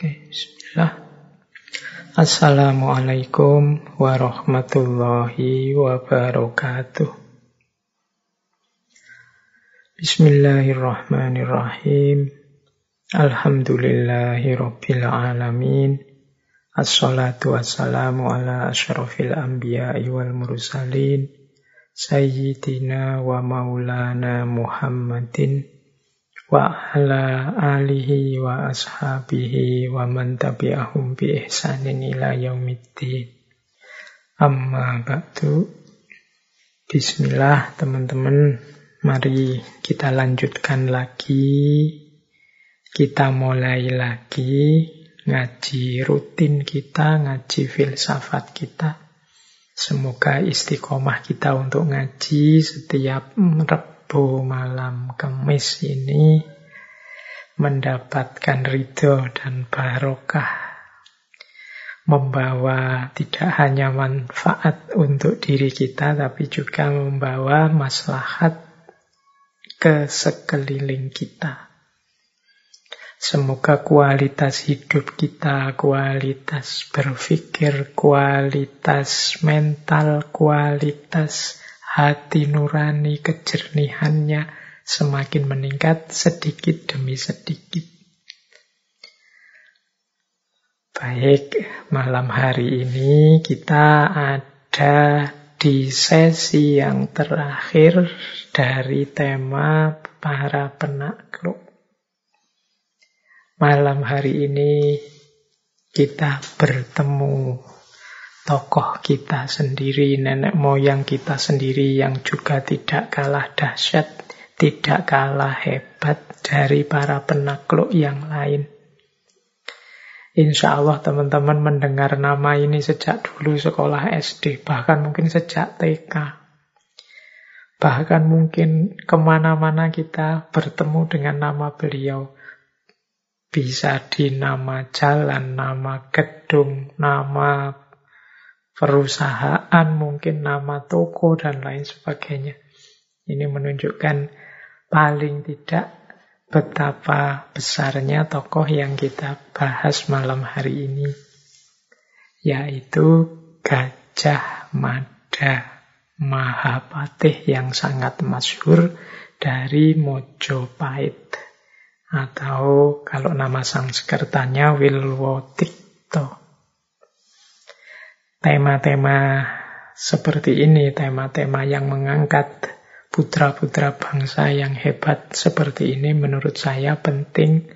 Oke, bismillah. Assalamualaikum warahmatullahi wabarakatuh. Bismillahirrahmanirrahim. Alhamdulillahi rabbil alamin. Assalatu wassalamu ala asyrafil anbiya'i wal mursalin. Sayyidina wa maulana Muhammadin wa ala alihi wa ashabihi wa man tabi'ahum bi ihsanin ila yaumiddin. Amma ba'du. Bismillah teman-teman, mari kita lanjutkan lagi. Kita mulai lagi ngaji rutin kita, ngaji filsafat kita. Semoga istiqomah kita untuk ngaji setiap Rabu malam Kamis ini mendapatkan ridho dan barokah. Membawa tidak hanya manfaat untuk diri kita, tapi juga membawa maslahat ke sekeliling kita. Semoga kualitas hidup kita, kualitas berpikir, kualitas mental, kualitas hati nurani, kejernihannya semakin meningkat sedikit demi sedikit. Baik, malam hari ini kita ada di sesi yang terakhir dari tema para penakluk. Malam hari ini kita bertemu tokoh kita sendiri, nenek moyang kita sendiri yang juga tidak kalah dahsyat, tidak kalah hebat dari para penakluk yang lain. Insya Allah teman-teman mendengar nama ini sejak dulu sekolah SD, bahkan mungkin sejak TK. Bahkan mungkin ke mana-mana kita bertemu dengan nama beliau. Bisa di nama jalan, nama gedung, nama perusahaan, mungkin nama toko, dan lain sebagainya. Ini menunjukkan paling tidak betapa besarnya tokoh yang kita bahas malam hari ini, yaitu Gajah Mada Mahapatih yang sangat masyhur dari Mojopahit atau kalau nama sang sekertanya Wilwotikto. Tema-tema seperti ini, tema-tema yang mengangkat putra-putra bangsa yang hebat seperti ini menurut saya penting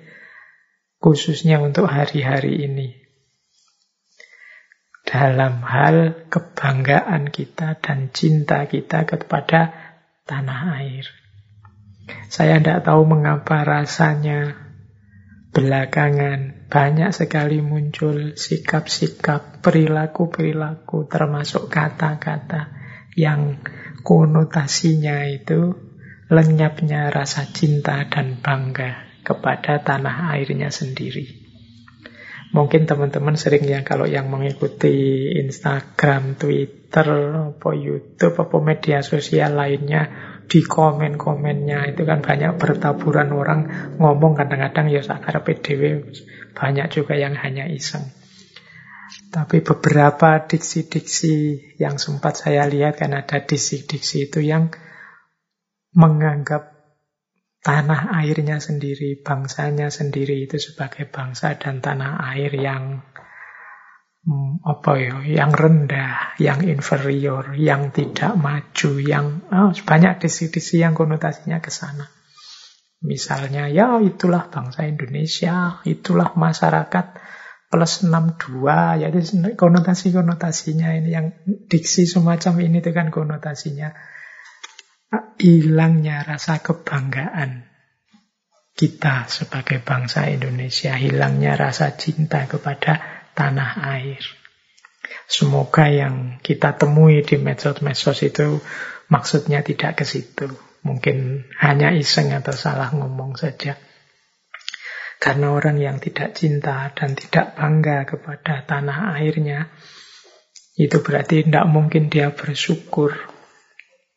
khususnya untuk hari-hari ini. Dalam hal kebanggaan kita dan cinta kita kepada tanah air. Saya tidak tahu mengapa rasanya belakangan banyak sekali muncul sikap-sikap, perilaku-perilaku, termasuk kata-kata yang konotasinya itu lenyapnya rasa cinta dan bangga kepada tanah airnya sendiri. Mungkin teman-teman sering ya kalau yang mengikuti Instagram, Twitter, apa YouTube, apa media sosial lainnya di komen-komennya itu kan banyak bertaburan orang ngomong kadang-kadang ya sakar PDW banyak juga yang hanya iseng. Tapi beberapa diksi-diksi yang sempat saya lihat kan ada diksi-diksi itu yang menganggap tanah airnya sendiri, bangsanya sendiri itu sebagai bangsa dan tanah air yang Hmm, apa ya, yang rendah, yang inferior, yang tidak maju, yang oh, banyak disi-disi yang konotasinya ke sana. Misalnya, ya itulah bangsa Indonesia, itulah masyarakat plus 62, jadi konotasi-konotasinya ini yang diksi semacam ini itu kan konotasinya hilangnya rasa kebanggaan kita sebagai bangsa Indonesia, hilangnya rasa cinta kepada tanah air. Semoga yang kita temui di medsos-medsos itu maksudnya tidak ke situ. Mungkin hanya iseng atau salah ngomong saja. Karena orang yang tidak cinta dan tidak bangga kepada tanah airnya, itu berarti tidak mungkin dia bersyukur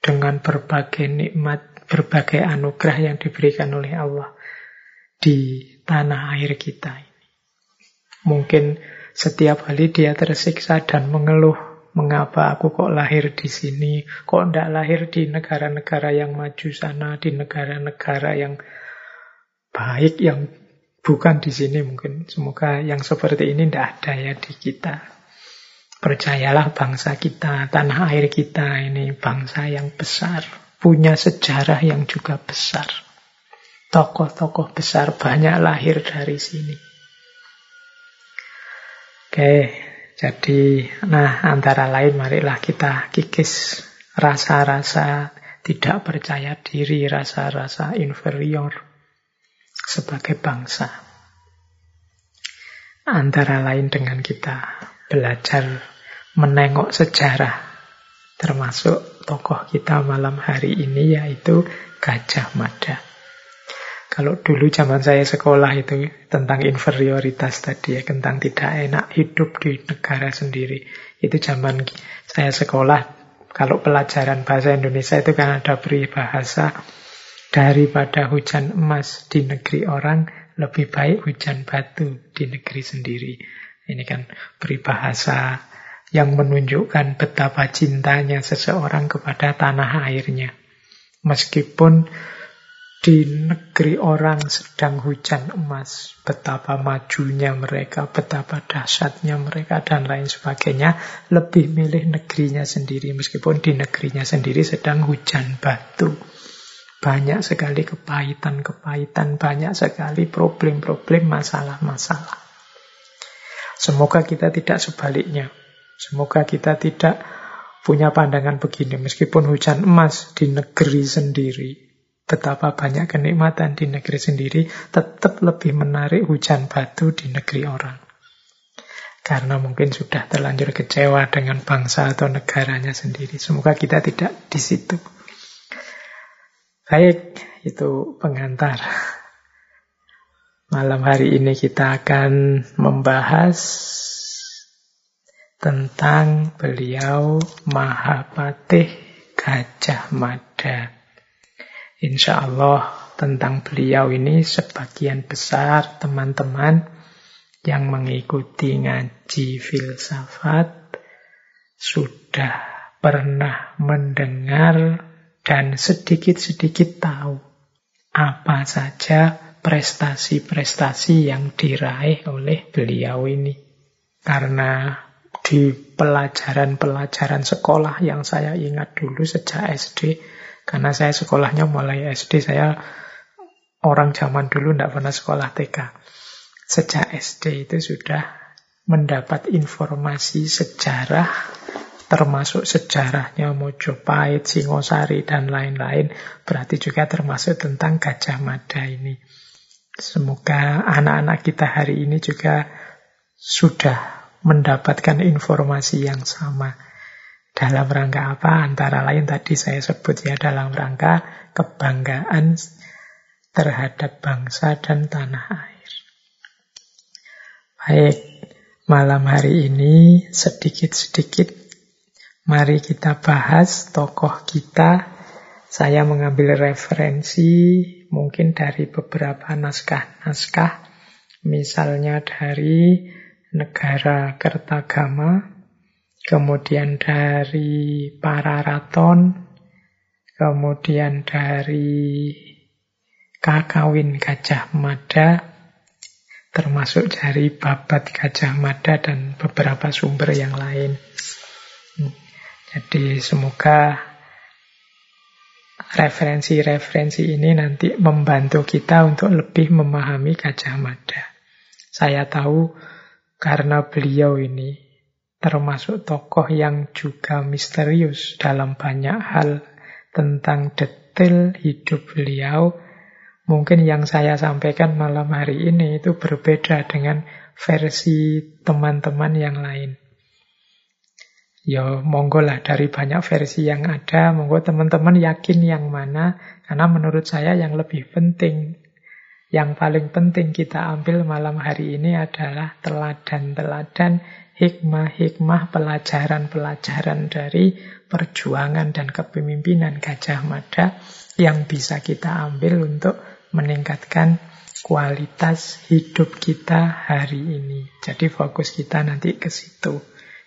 dengan berbagai nikmat, berbagai anugerah yang diberikan oleh Allah di tanah air kita. Mungkin setiap kali dia tersiksa dan mengeluh, mengapa aku kok lahir di sini, kok tidak lahir di negara-negara yang maju sana, di negara-negara yang baik, yang bukan di sini mungkin. Semoga yang seperti ini tidak ada ya di kita. Percayalah bangsa kita, tanah air kita ini bangsa yang besar, punya sejarah yang juga besar. Tokoh-tokoh besar banyak lahir dari sini. Oke, jadi nah antara lain marilah kita kikis rasa-rasa tidak percaya diri, rasa-rasa inferior sebagai bangsa. Antara lain dengan kita belajar menengok sejarah termasuk tokoh kita malam hari ini yaitu Gajah Mada. Kalau dulu zaman saya sekolah itu tentang inferioritas tadi ya, tentang tidak enak hidup di negara sendiri. Itu zaman saya sekolah, kalau pelajaran bahasa Indonesia itu kan ada peribahasa daripada hujan emas di negeri orang, lebih baik hujan batu di negeri sendiri. Ini kan peribahasa yang menunjukkan betapa cintanya seseorang kepada tanah airnya. Meskipun di negeri orang sedang hujan emas, betapa majunya mereka, betapa dahsyatnya mereka, dan lain sebagainya, lebih milih negerinya sendiri, meskipun di negerinya sendiri sedang hujan batu. Banyak sekali kepahitan-kepahitan, banyak sekali problem-problem, masalah-masalah. Semoga kita tidak sebaliknya. Semoga kita tidak punya pandangan begini, meskipun hujan emas di negeri sendiri, betapa banyak kenikmatan di negeri sendiri, tetap lebih menarik hujan batu di negeri orang. Karena mungkin sudah terlanjur kecewa dengan bangsa atau negaranya sendiri. Semoga kita tidak di situ. Baik, itu pengantar. Malam hari ini kita akan membahas tentang beliau Mahapatih Gajah Mada. Insya Allah tentang beliau ini sebagian besar teman-teman yang mengikuti ngaji filsafat sudah pernah mendengar dan sedikit-sedikit tahu apa saja prestasi-prestasi yang diraih oleh beliau ini. Karena di pelajaran-pelajaran sekolah yang saya ingat dulu sejak SD, karena saya sekolahnya mulai SD, saya orang zaman dulu tidak pernah sekolah TK. Sejak SD itu sudah mendapat informasi sejarah, termasuk sejarahnya Mojopahit, Singosari, dan lain-lain. Berarti juga termasuk tentang Gajah Mada ini. Semoga anak-anak kita hari ini juga sudah mendapatkan informasi yang sama. Dalam rangka apa? Antara lain tadi saya sebut ya dalam rangka kebanggaan terhadap bangsa dan tanah air. Baik, malam hari ini sedikit-sedikit mari kita bahas tokoh kita. Saya mengambil referensi mungkin dari beberapa naskah-naskah, misalnya dari negara Kertagama, kemudian dari Pararaton, kemudian dari Kakawin Gajah Mada, termasuk dari Babat Gajah Mada dan beberapa sumber yang lain. Jadi semoga referensi-referensi ini nanti membantu kita untuk lebih memahami Gajah Mada. Saya tahu karena beliau ini termasuk tokoh yang juga misterius dalam banyak hal tentang detail hidup beliau. Mungkin yang saya sampaikan malam hari ini itu berbeda dengan versi teman-teman yang lain. Ya, monggo lah dari banyak versi yang ada, monggo teman-teman yakin yang mana, karena menurut saya yang lebih penting, yang paling penting kita ambil malam hari ini adalah teladan-teladan hikmah-hikmah pelajaran-pelajaran dari perjuangan dan kepemimpinan Gajah Mada yang bisa kita ambil untuk meningkatkan kualitas hidup kita hari ini. Jadi fokus kita nanti ke situ.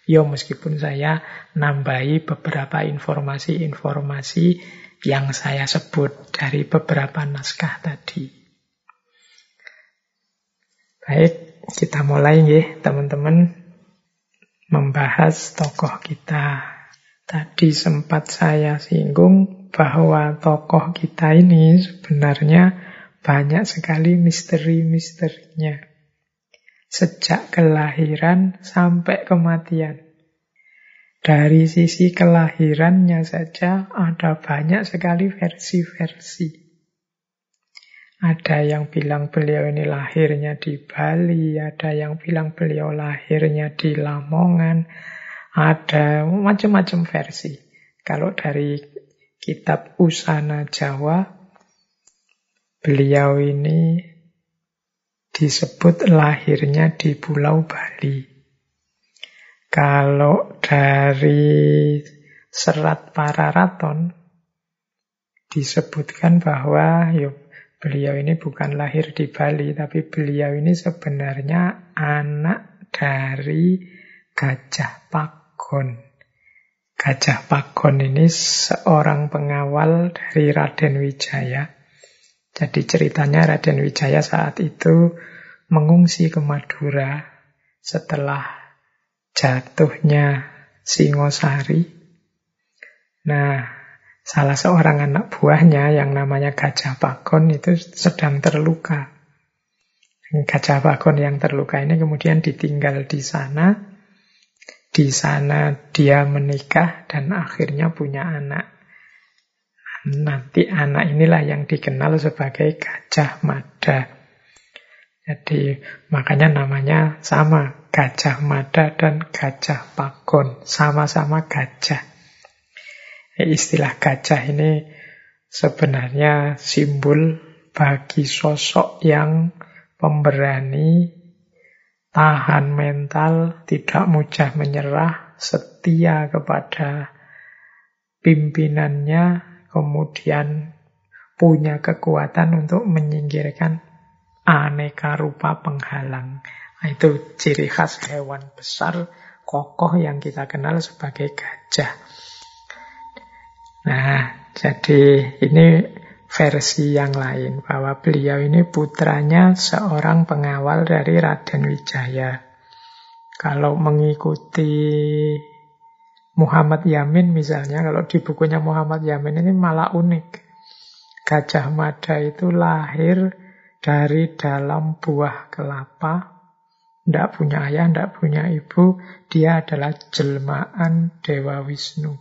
Yo meskipun saya nambahi beberapa informasi-informasi yang saya sebut dari beberapa naskah tadi. Baik, kita mulai ya teman-teman membahas tokoh kita. Tadi sempat saya singgung bahwa tokoh kita ini sebenarnya banyak sekali misteri-misterinya. Sejak kelahiran sampai kematian. Dari sisi kelahirannya saja ada banyak sekali versi-versi. Ada yang bilang beliau ini lahirnya di Bali, ada yang bilang beliau lahirnya di Lamongan, ada macam-macam versi. Kalau dari kitab Usana Jawa, Beliau ini disebut lahirnya di Pulau Bali. Kalau dari serat Pararaton disebutkan bahwa yuk, beliau ini bukan lahir di Bali, tapi beliau ini sebenarnya anak dari Gajah Pagon. Gajah Pagon ini seorang pengawal dari Raden Wijaya jadi ceritanya Raden Wijaya saat itu mengungsi ke Madura setelah jatuhnya Singosari. Nah, salah seorang anak buahnya yang namanya Gajah Pakon itu sedang terluka. Gajah Pakon yang terluka ini kemudian ditinggal di sana. Di sana dia menikah dan akhirnya punya anak. Nanti anak inilah yang dikenal sebagai Gajah Mada. Jadi makanya namanya sama, Gajah Mada dan Gajah Pagon, sama-sama gajah. Istilah gajah ini sebenarnya simbol bagi sosok yang pemberani, tahan mental, tidak mudah menyerah, setia kepada pimpinannya, kemudian punya kekuatan untuk menyingkirkan aneka rupa penghalang. Nah, itu ciri khas hewan besar kokoh yang kita kenal sebagai gajah. Nah, jadi ini versi yang lain bahwa beliau ini putranya seorang pengawal dari Raden Wijaya. Kalau mengikuti Muhammad Yamin misalnya, kalau di bukunya Muhammad Yamin ini malah unik. Gajah Mada itu lahir dari dalam buah kelapa, tidak punya ayah, tidak punya ibu, dia adalah jelmaan Dewa Wisnu.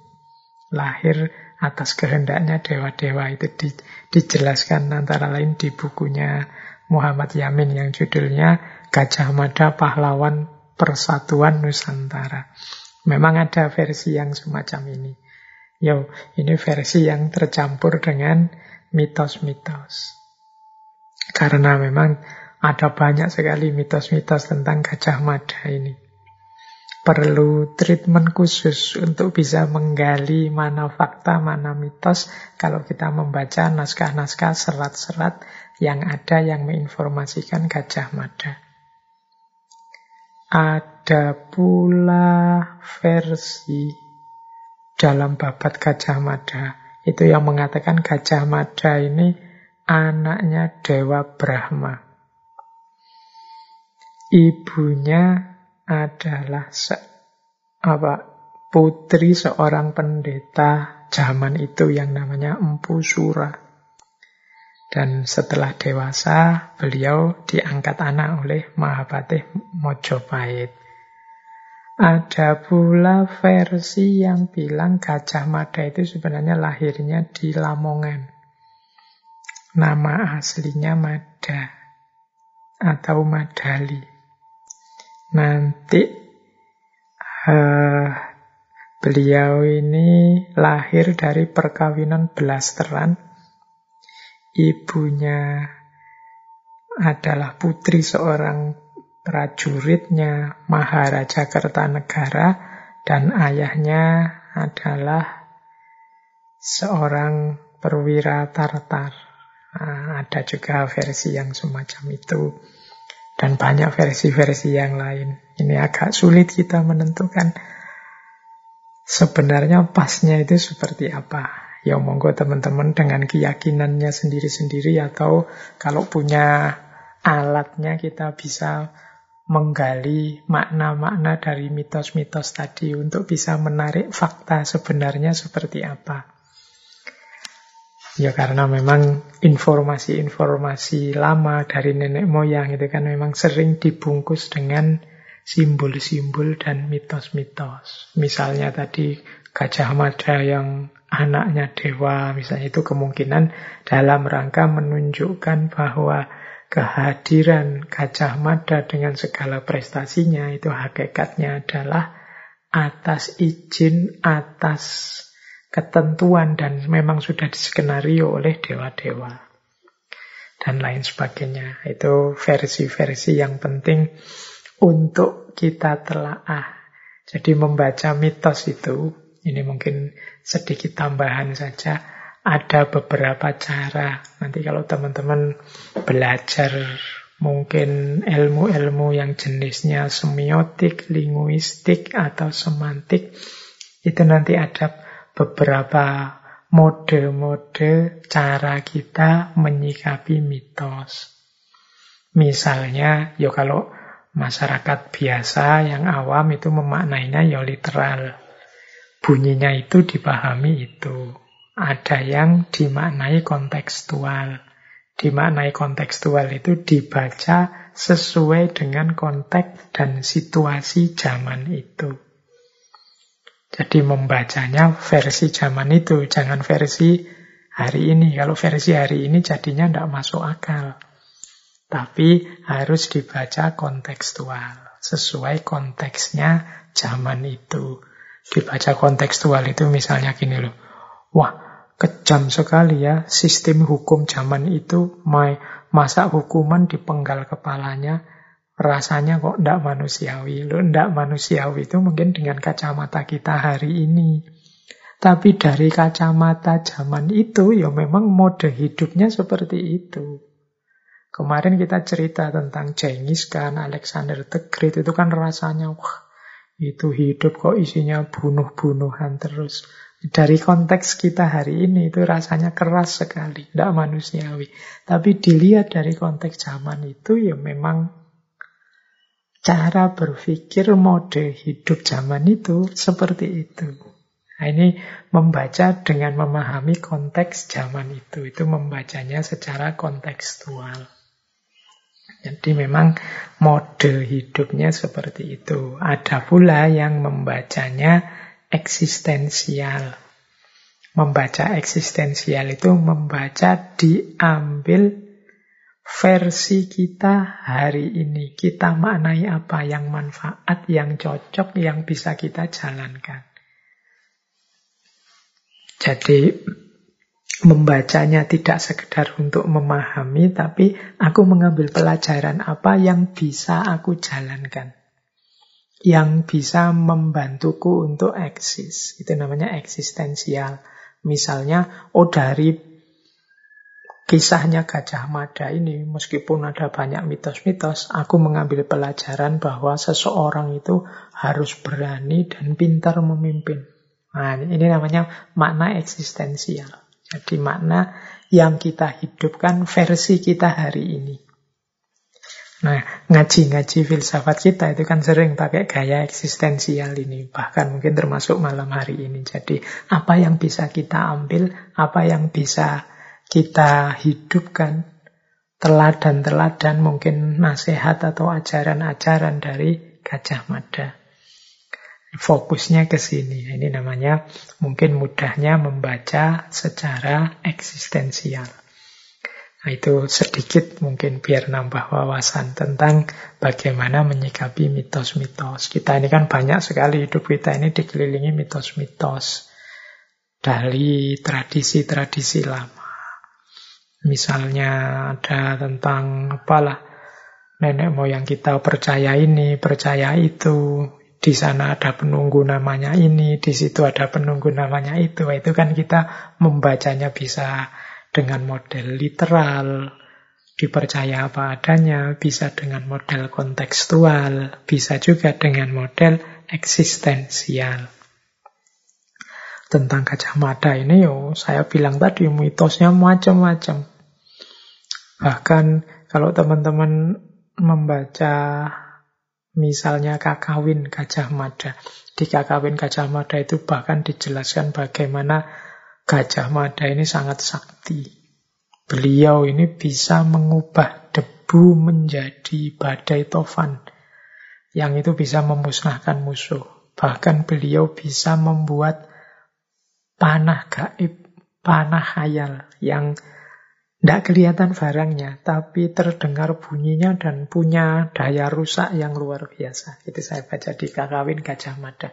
Lahir atas kehendaknya dewa-dewa itu di, dijelaskan antara lain di bukunya Muhammad Yamin yang judulnya Gajah Mada Pahlawan Persatuan Nusantara. Memang ada versi yang semacam ini. Yo, ini versi yang tercampur dengan mitos-mitos. Karena memang ada banyak sekali mitos-mitos tentang Gajah Mada ini. Perlu treatment khusus untuk bisa menggali mana fakta, mana mitos kalau kita membaca naskah-naskah serat-serat yang ada yang menginformasikan Gajah Mada. Ada pula versi dalam babat Gajah Mada. Itu yang mengatakan Gajah Mada ini anaknya Dewa Brahma. Ibunya adalah se apa putri seorang pendeta zaman itu yang namanya Empu Sura. Dan setelah dewasa, beliau diangkat anak oleh Mahabhatih Mojopahit. Ada pula versi yang bilang Gajah Mada itu sebenarnya lahirnya di Lamongan. Nama aslinya Mada atau Madali. Nanti uh, beliau ini lahir dari perkawinan belasteran ibunya adalah putri seorang prajuritnya Maharaja Kertanegara dan ayahnya adalah seorang perwira Tartar. Nah, ada juga versi yang semacam itu. Dan banyak versi-versi yang lain. Ini agak sulit kita menentukan sebenarnya pasnya itu seperti apa. Ya monggo teman-teman dengan keyakinannya sendiri-sendiri atau kalau punya alatnya kita bisa menggali makna-makna dari mitos-mitos tadi untuk bisa menarik fakta sebenarnya seperti apa. Ya karena memang informasi-informasi lama dari nenek moyang itu kan memang sering dibungkus dengan simbol-simbol dan mitos-mitos. Misalnya tadi Gajah Mada yang anaknya dewa, misalnya itu kemungkinan dalam rangka menunjukkan bahwa kehadiran Gajah Mada dengan segala prestasinya itu hakikatnya adalah atas izin, atas ketentuan dan memang sudah diskenario oleh dewa-dewa dan lain sebagainya. Itu versi-versi yang penting untuk kita telaah. Jadi membaca mitos itu, ini mungkin sedikit tambahan saja, ada beberapa cara. Nanti kalau teman-teman belajar mungkin ilmu-ilmu yang jenisnya semiotik, linguistik, atau semantik, itu nanti ada beberapa mode-mode cara kita menyikapi mitos. Misalnya, ya kalau masyarakat biasa yang awam itu memaknainya ya literal. Bunyinya itu dipahami itu. Ada yang dimaknai kontekstual. Dimaknai kontekstual itu dibaca sesuai dengan konteks dan situasi zaman itu. Jadi membacanya versi zaman itu, jangan versi hari ini. Kalau versi hari ini jadinya tidak masuk akal. Tapi harus dibaca kontekstual, sesuai konteksnya zaman itu. Dibaca kontekstual itu misalnya gini loh. Wah, Kejam sekali ya sistem hukum zaman itu. Masa hukuman dipenggal kepalanya, rasanya kok tidak manusiawi. Loh, tidak manusiawi itu mungkin dengan kacamata kita hari ini. Tapi dari kacamata zaman itu, ya memang mode hidupnya seperti itu. Kemarin kita cerita tentang Genghis Khan, Alexander the Great, itu kan rasanya, wah, itu hidup kok isinya bunuh-bunuhan terus. Dari konteks kita hari ini itu rasanya keras sekali, tidak manusiawi. Tapi dilihat dari konteks zaman itu ya memang cara berpikir mode hidup zaman itu seperti itu. Nah, ini membaca dengan memahami konteks zaman itu. Itu membacanya secara kontekstual. Jadi memang mode hidupnya seperti itu. Ada pula yang membacanya eksistensial. Membaca eksistensial itu membaca diambil versi kita hari ini. Kita maknai apa yang manfaat, yang cocok, yang bisa kita jalankan. Jadi membacanya tidak sekedar untuk memahami, tapi aku mengambil pelajaran apa yang bisa aku jalankan yang bisa membantuku untuk eksis. Itu namanya eksistensial. Misalnya, oh dari kisahnya Gajah Mada ini, meskipun ada banyak mitos-mitos, aku mengambil pelajaran bahwa seseorang itu harus berani dan pintar memimpin. Nah, ini namanya makna eksistensial. Jadi makna yang kita hidupkan versi kita hari ini. Nah, ngaji-ngaji filsafat kita itu kan sering pakai gaya eksistensial ini. Bahkan mungkin termasuk malam hari ini. Jadi, apa yang bisa kita ambil, apa yang bisa kita hidupkan, teladan-teladan mungkin nasihat atau ajaran-ajaran dari Gajah Mada. Fokusnya ke sini. Ini namanya mungkin mudahnya membaca secara eksistensial. Nah, itu sedikit mungkin biar nambah wawasan tentang bagaimana menyikapi mitos-mitos. Kita ini kan banyak sekali hidup kita ini dikelilingi mitos-mitos dari tradisi-tradisi lama. Misalnya ada tentang apalah nenek moyang kita percaya ini, percaya itu, di sana ada penunggu namanya ini, di situ ada penunggu namanya itu. Itu kan kita membacanya bisa dengan model literal, dipercaya apa adanya, bisa dengan model kontekstual, bisa juga dengan model eksistensial. Tentang Gajah Mada ini yo, saya bilang tadi mitosnya macam-macam. Bahkan kalau teman-teman membaca misalnya kakawin Gajah Mada, di kakawin Gajah Mada itu bahkan dijelaskan bagaimana Gajah Mada ini sangat sakti. Beliau ini bisa mengubah debu menjadi badai tofan. Yang itu bisa memusnahkan musuh. Bahkan beliau bisa membuat panah gaib, panah khayal yang tidak kelihatan barangnya, tapi terdengar bunyinya dan punya daya rusak yang luar biasa. Itu saya baca di Kakawin Gajah Mada.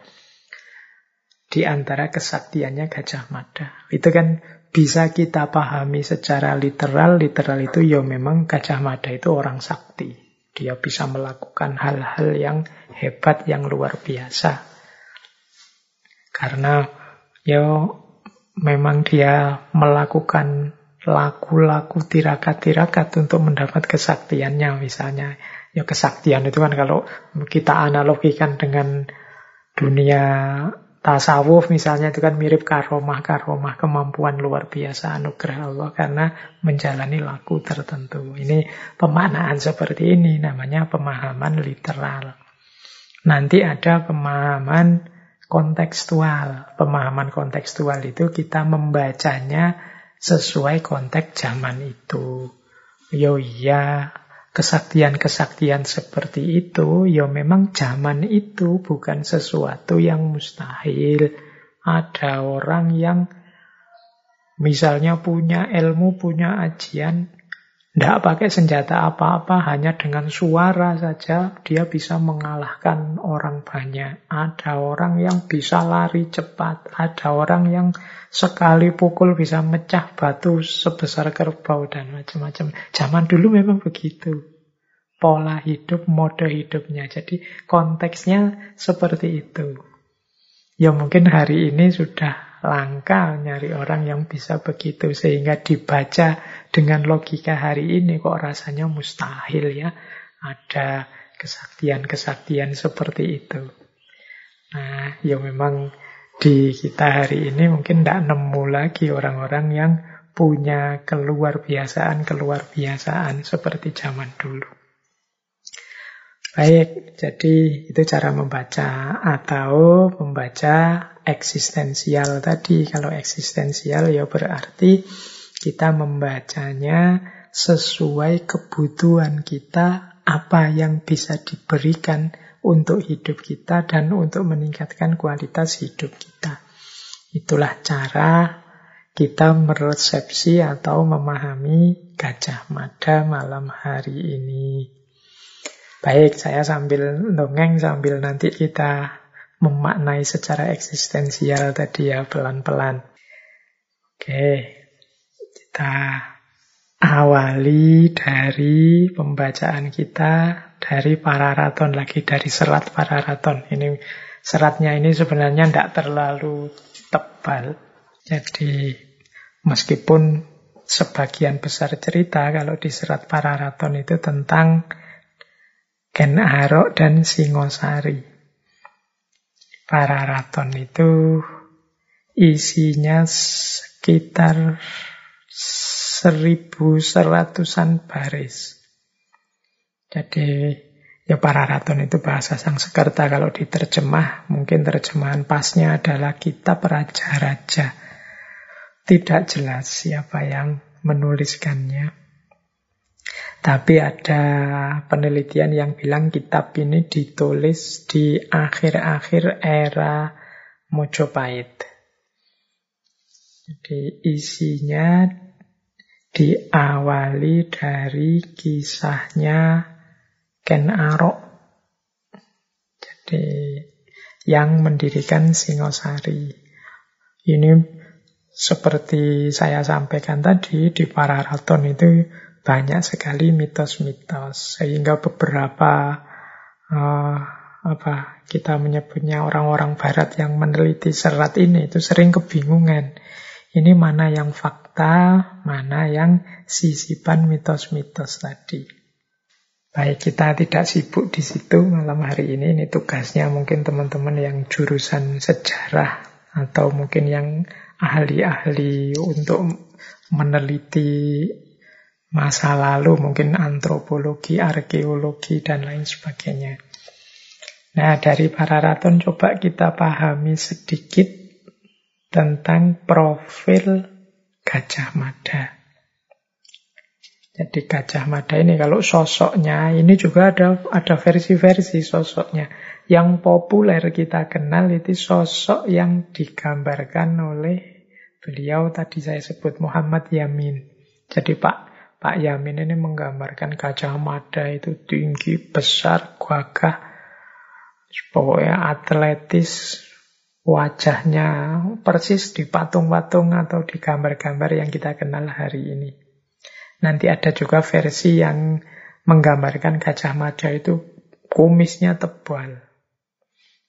Di antara kesaktiannya Gajah Mada. Itu kan bisa kita pahami secara literal. Literal itu ya memang Gajah Mada itu orang sakti. Dia bisa melakukan hal-hal yang hebat, yang luar biasa. Karena ya memang dia melakukan laku-laku tirakat-tirakat untuk mendapat kesaktiannya misalnya. Ya kesaktian itu kan kalau kita analogikan dengan dunia tasawuf misalnya itu kan mirip karomah-karomah kemampuan luar biasa anugerah Allah karena menjalani laku tertentu. Ini pemaknaan seperti ini namanya pemahaman literal. Nanti ada pemahaman kontekstual. Pemahaman kontekstual itu kita membacanya sesuai konteks zaman itu. Yo iya, kesaktian-kesaktian seperti itu, yo memang zaman itu bukan sesuatu yang mustahil. Ada orang yang misalnya punya ilmu, punya ajian, tidak pakai senjata apa-apa, hanya dengan suara saja dia bisa mengalahkan orang banyak. Ada orang yang bisa lari cepat, ada orang yang sekali pukul bisa mecah batu sebesar kerbau dan macam-macam. Zaman dulu memang begitu. Pola hidup, mode hidupnya. Jadi konteksnya seperti itu. Ya mungkin hari ini sudah langka nyari orang yang bisa begitu sehingga dibaca dengan logika hari ini kok rasanya mustahil ya ada kesaktian-kesaktian seperti itu. Nah, ya memang di kita hari ini mungkin tidak nemu lagi orang-orang yang punya keluar biasaan keluar biasaan seperti zaman dulu. Baik, jadi itu cara membaca atau membaca eksistensial tadi. Kalau eksistensial ya berarti kita membacanya sesuai kebutuhan kita, apa yang bisa diberikan untuk hidup kita dan untuk meningkatkan kualitas hidup kita. Itulah cara kita meresepsi atau memahami Gajah Mada malam hari ini. Baik, saya sambil dongeng sambil nanti kita memaknai secara eksistensial tadi ya pelan-pelan. Oke, kita awali dari pembacaan kita dari Pararaton lagi dari serat Pararaton. Ini seratnya ini sebenarnya tidak terlalu tebal. Jadi meskipun sebagian besar cerita kalau di serat Pararaton itu tentang Ken Arok dan Singosari. Pararaton itu isinya sekitar seribu seratusan baris. Jadi ya Pararaton itu bahasa Sang Sekerta kalau diterjemah mungkin terjemahan pasnya adalah kitab raja-raja. Tidak jelas siapa yang menuliskannya. Tapi ada penelitian yang bilang kitab ini ditulis di akhir-akhir era Mojopahit. Jadi isinya diawali dari kisahnya Ken Arok. Jadi yang mendirikan Singosari. Ini seperti saya sampaikan tadi di Pararaton itu banyak sekali mitos-mitos sehingga beberapa uh, apa kita menyebutnya orang-orang barat yang meneliti serat ini itu sering kebingungan. Ini mana yang fakta mana yang sisipan mitos-mitos tadi. Baik, kita tidak sibuk di situ malam hari ini. Ini tugasnya mungkin teman-teman yang jurusan sejarah atau mungkin yang ahli-ahli untuk meneliti masa lalu, mungkin antropologi, arkeologi, dan lain sebagainya. Nah, dari para raton coba kita pahami sedikit tentang profil Gajah Mada. Jadi Gajah Mada ini kalau sosoknya ini juga ada ada versi-versi sosoknya. Yang populer kita kenal itu sosok yang digambarkan oleh beliau tadi saya sebut Muhammad Yamin. Jadi Pak Pak Yamin ini menggambarkan Gajah Mada itu tinggi, besar, gagah, pokoknya atletis, wajahnya persis di patung-patung atau di gambar-gambar yang kita kenal hari ini. Nanti ada juga versi yang menggambarkan Gajah Mada itu kumisnya tebal.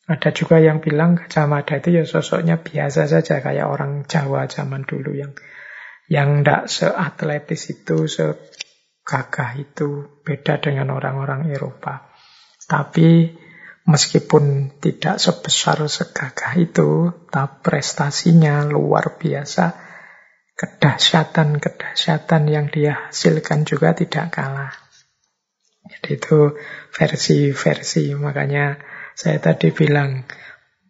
Ada juga yang bilang Gajah Mada itu ya sosoknya biasa saja kayak orang Jawa zaman dulu yang yang tidak seatletis itu, segagah itu, beda dengan orang-orang Eropa. Tapi meskipun tidak sebesar segagah itu, tapi prestasinya luar biasa kedahsyatan-kedahsyatan yang dia hasilkan juga tidak kalah. Jadi itu versi-versi. Makanya saya tadi bilang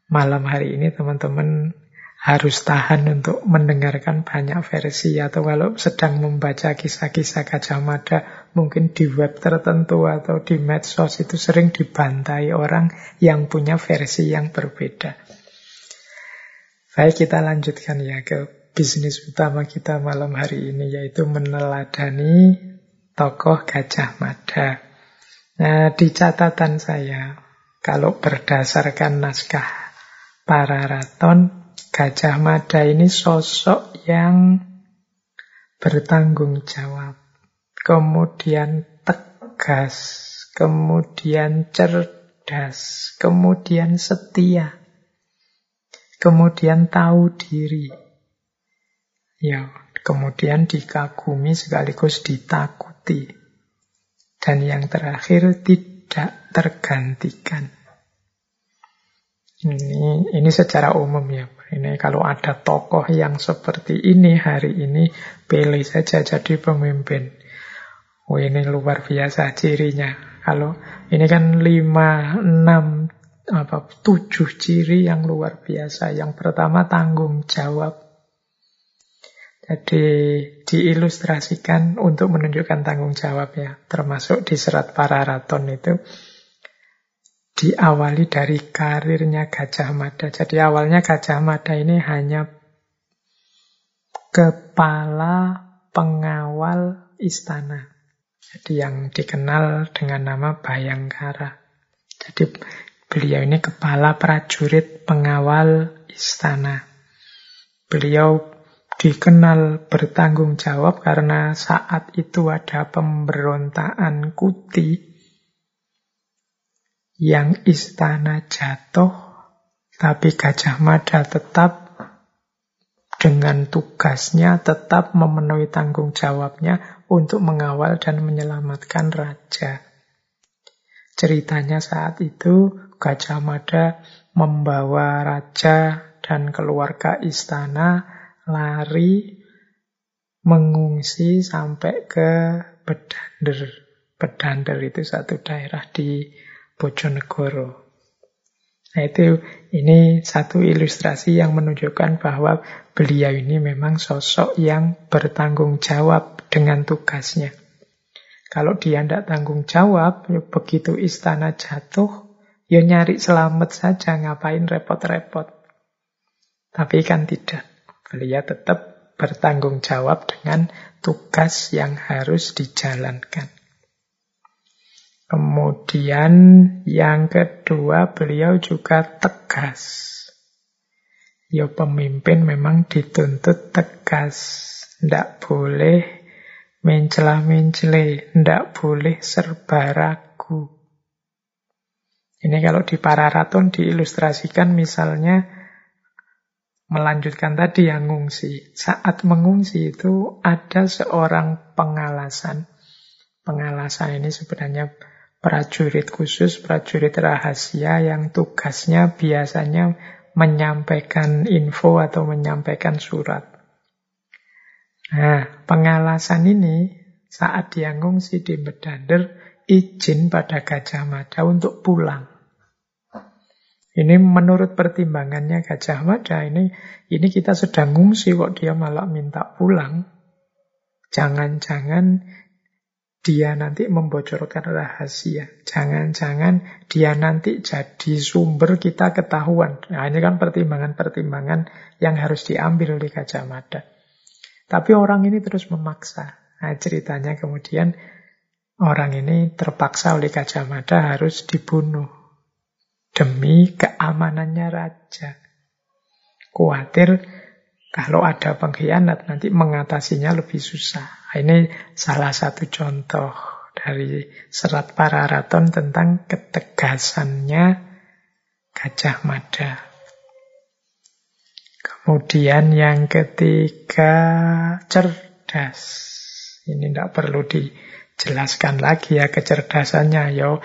malam hari ini teman-teman harus tahan untuk mendengarkan banyak versi atau kalau sedang membaca kisah-kisah Gajah mungkin di web tertentu atau di medsos itu sering dibantai orang yang punya versi yang berbeda. Baik kita lanjutkan ya ke bisnis utama kita malam hari ini yaitu meneladani tokoh Gajah Mada. Nah, di catatan saya, kalau berdasarkan naskah para raton, Gajah Mada ini sosok yang bertanggung jawab, kemudian tegas, kemudian cerdas, kemudian setia, kemudian tahu diri. Ya, kemudian dikagumi sekaligus ditakuti. Dan yang terakhir tidak tergantikan. Ini ini secara umum ya. Ini kalau ada tokoh yang seperti ini hari ini pilih saja jadi pemimpin. Oh ini luar biasa cirinya. Kalau ini kan lima, enam, apa tujuh ciri yang luar biasa. Yang pertama tanggung jawab jadi diilustrasikan untuk menunjukkan tanggung jawab ya. Termasuk di serat para raton itu diawali dari karirnya Gajah Mada. Jadi awalnya Gajah Mada ini hanya kepala pengawal istana. Jadi yang dikenal dengan nama Bayangkara. Jadi beliau ini kepala prajurit pengawal istana. Beliau dikenal bertanggung jawab karena saat itu ada pemberontakan Kuti yang istana jatuh, tapi Gajah Mada tetap dengan tugasnya tetap memenuhi tanggung jawabnya untuk mengawal dan menyelamatkan raja. Ceritanya saat itu Gajah Mada membawa raja dan keluarga istana lari mengungsi sampai ke Bedander. Bedander itu satu daerah di Bojonegoro. Nah itu ini satu ilustrasi yang menunjukkan bahwa beliau ini memang sosok yang bertanggung jawab dengan tugasnya. Kalau dia tidak tanggung jawab, ya begitu istana jatuh, ya nyari selamat saja, ngapain repot-repot. Tapi kan tidak. Beliau tetap bertanggung jawab dengan tugas yang harus dijalankan. Kemudian yang kedua beliau juga tegas. Ya pemimpin memang dituntut tegas. Tidak boleh mencela-mencele. Tidak boleh serba ragu. Ini kalau di para raton diilustrasikan misalnya melanjutkan tadi yang ngungsi. Saat mengungsi itu ada seorang pengalasan. Pengalasan ini sebenarnya prajurit khusus, prajurit rahasia yang tugasnya biasanya menyampaikan info atau menyampaikan surat. Nah, pengalasan ini saat dia ngungsi di Medander, izin pada Gajah Mada untuk pulang. Ini menurut pertimbangannya Gajah Mada ini ini kita sedang ngungsi kok dia malah minta pulang. Jangan-jangan dia nanti membocorkan rahasia. Jangan-jangan dia nanti jadi sumber kita ketahuan. Nah, ini kan pertimbangan-pertimbangan yang harus diambil oleh Gajah Mada. Tapi orang ini terus memaksa. Nah, ceritanya kemudian orang ini terpaksa oleh Gajah Mada harus dibunuh demi keamanannya raja. Kuatir kalau ada pengkhianat nanti mengatasinya lebih susah. Ini salah satu contoh dari serat Pararaton tentang ketegasannya Gajah Mada. Kemudian yang ketiga cerdas. Ini tidak perlu dijelaskan lagi ya kecerdasannya. Yo,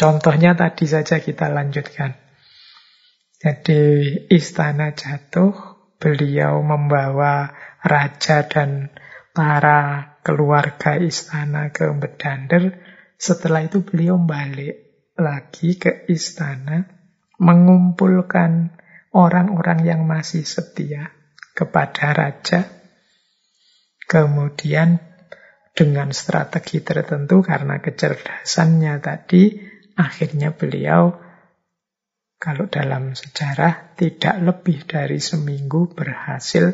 Contohnya tadi saja kita lanjutkan. Jadi istana jatuh, beliau membawa raja dan para keluarga istana ke Bedander. Setelah itu beliau balik lagi ke istana, mengumpulkan orang-orang yang masih setia kepada raja. Kemudian dengan strategi tertentu karena kecerdasannya tadi, Akhirnya beliau, kalau dalam sejarah, tidak lebih dari seminggu berhasil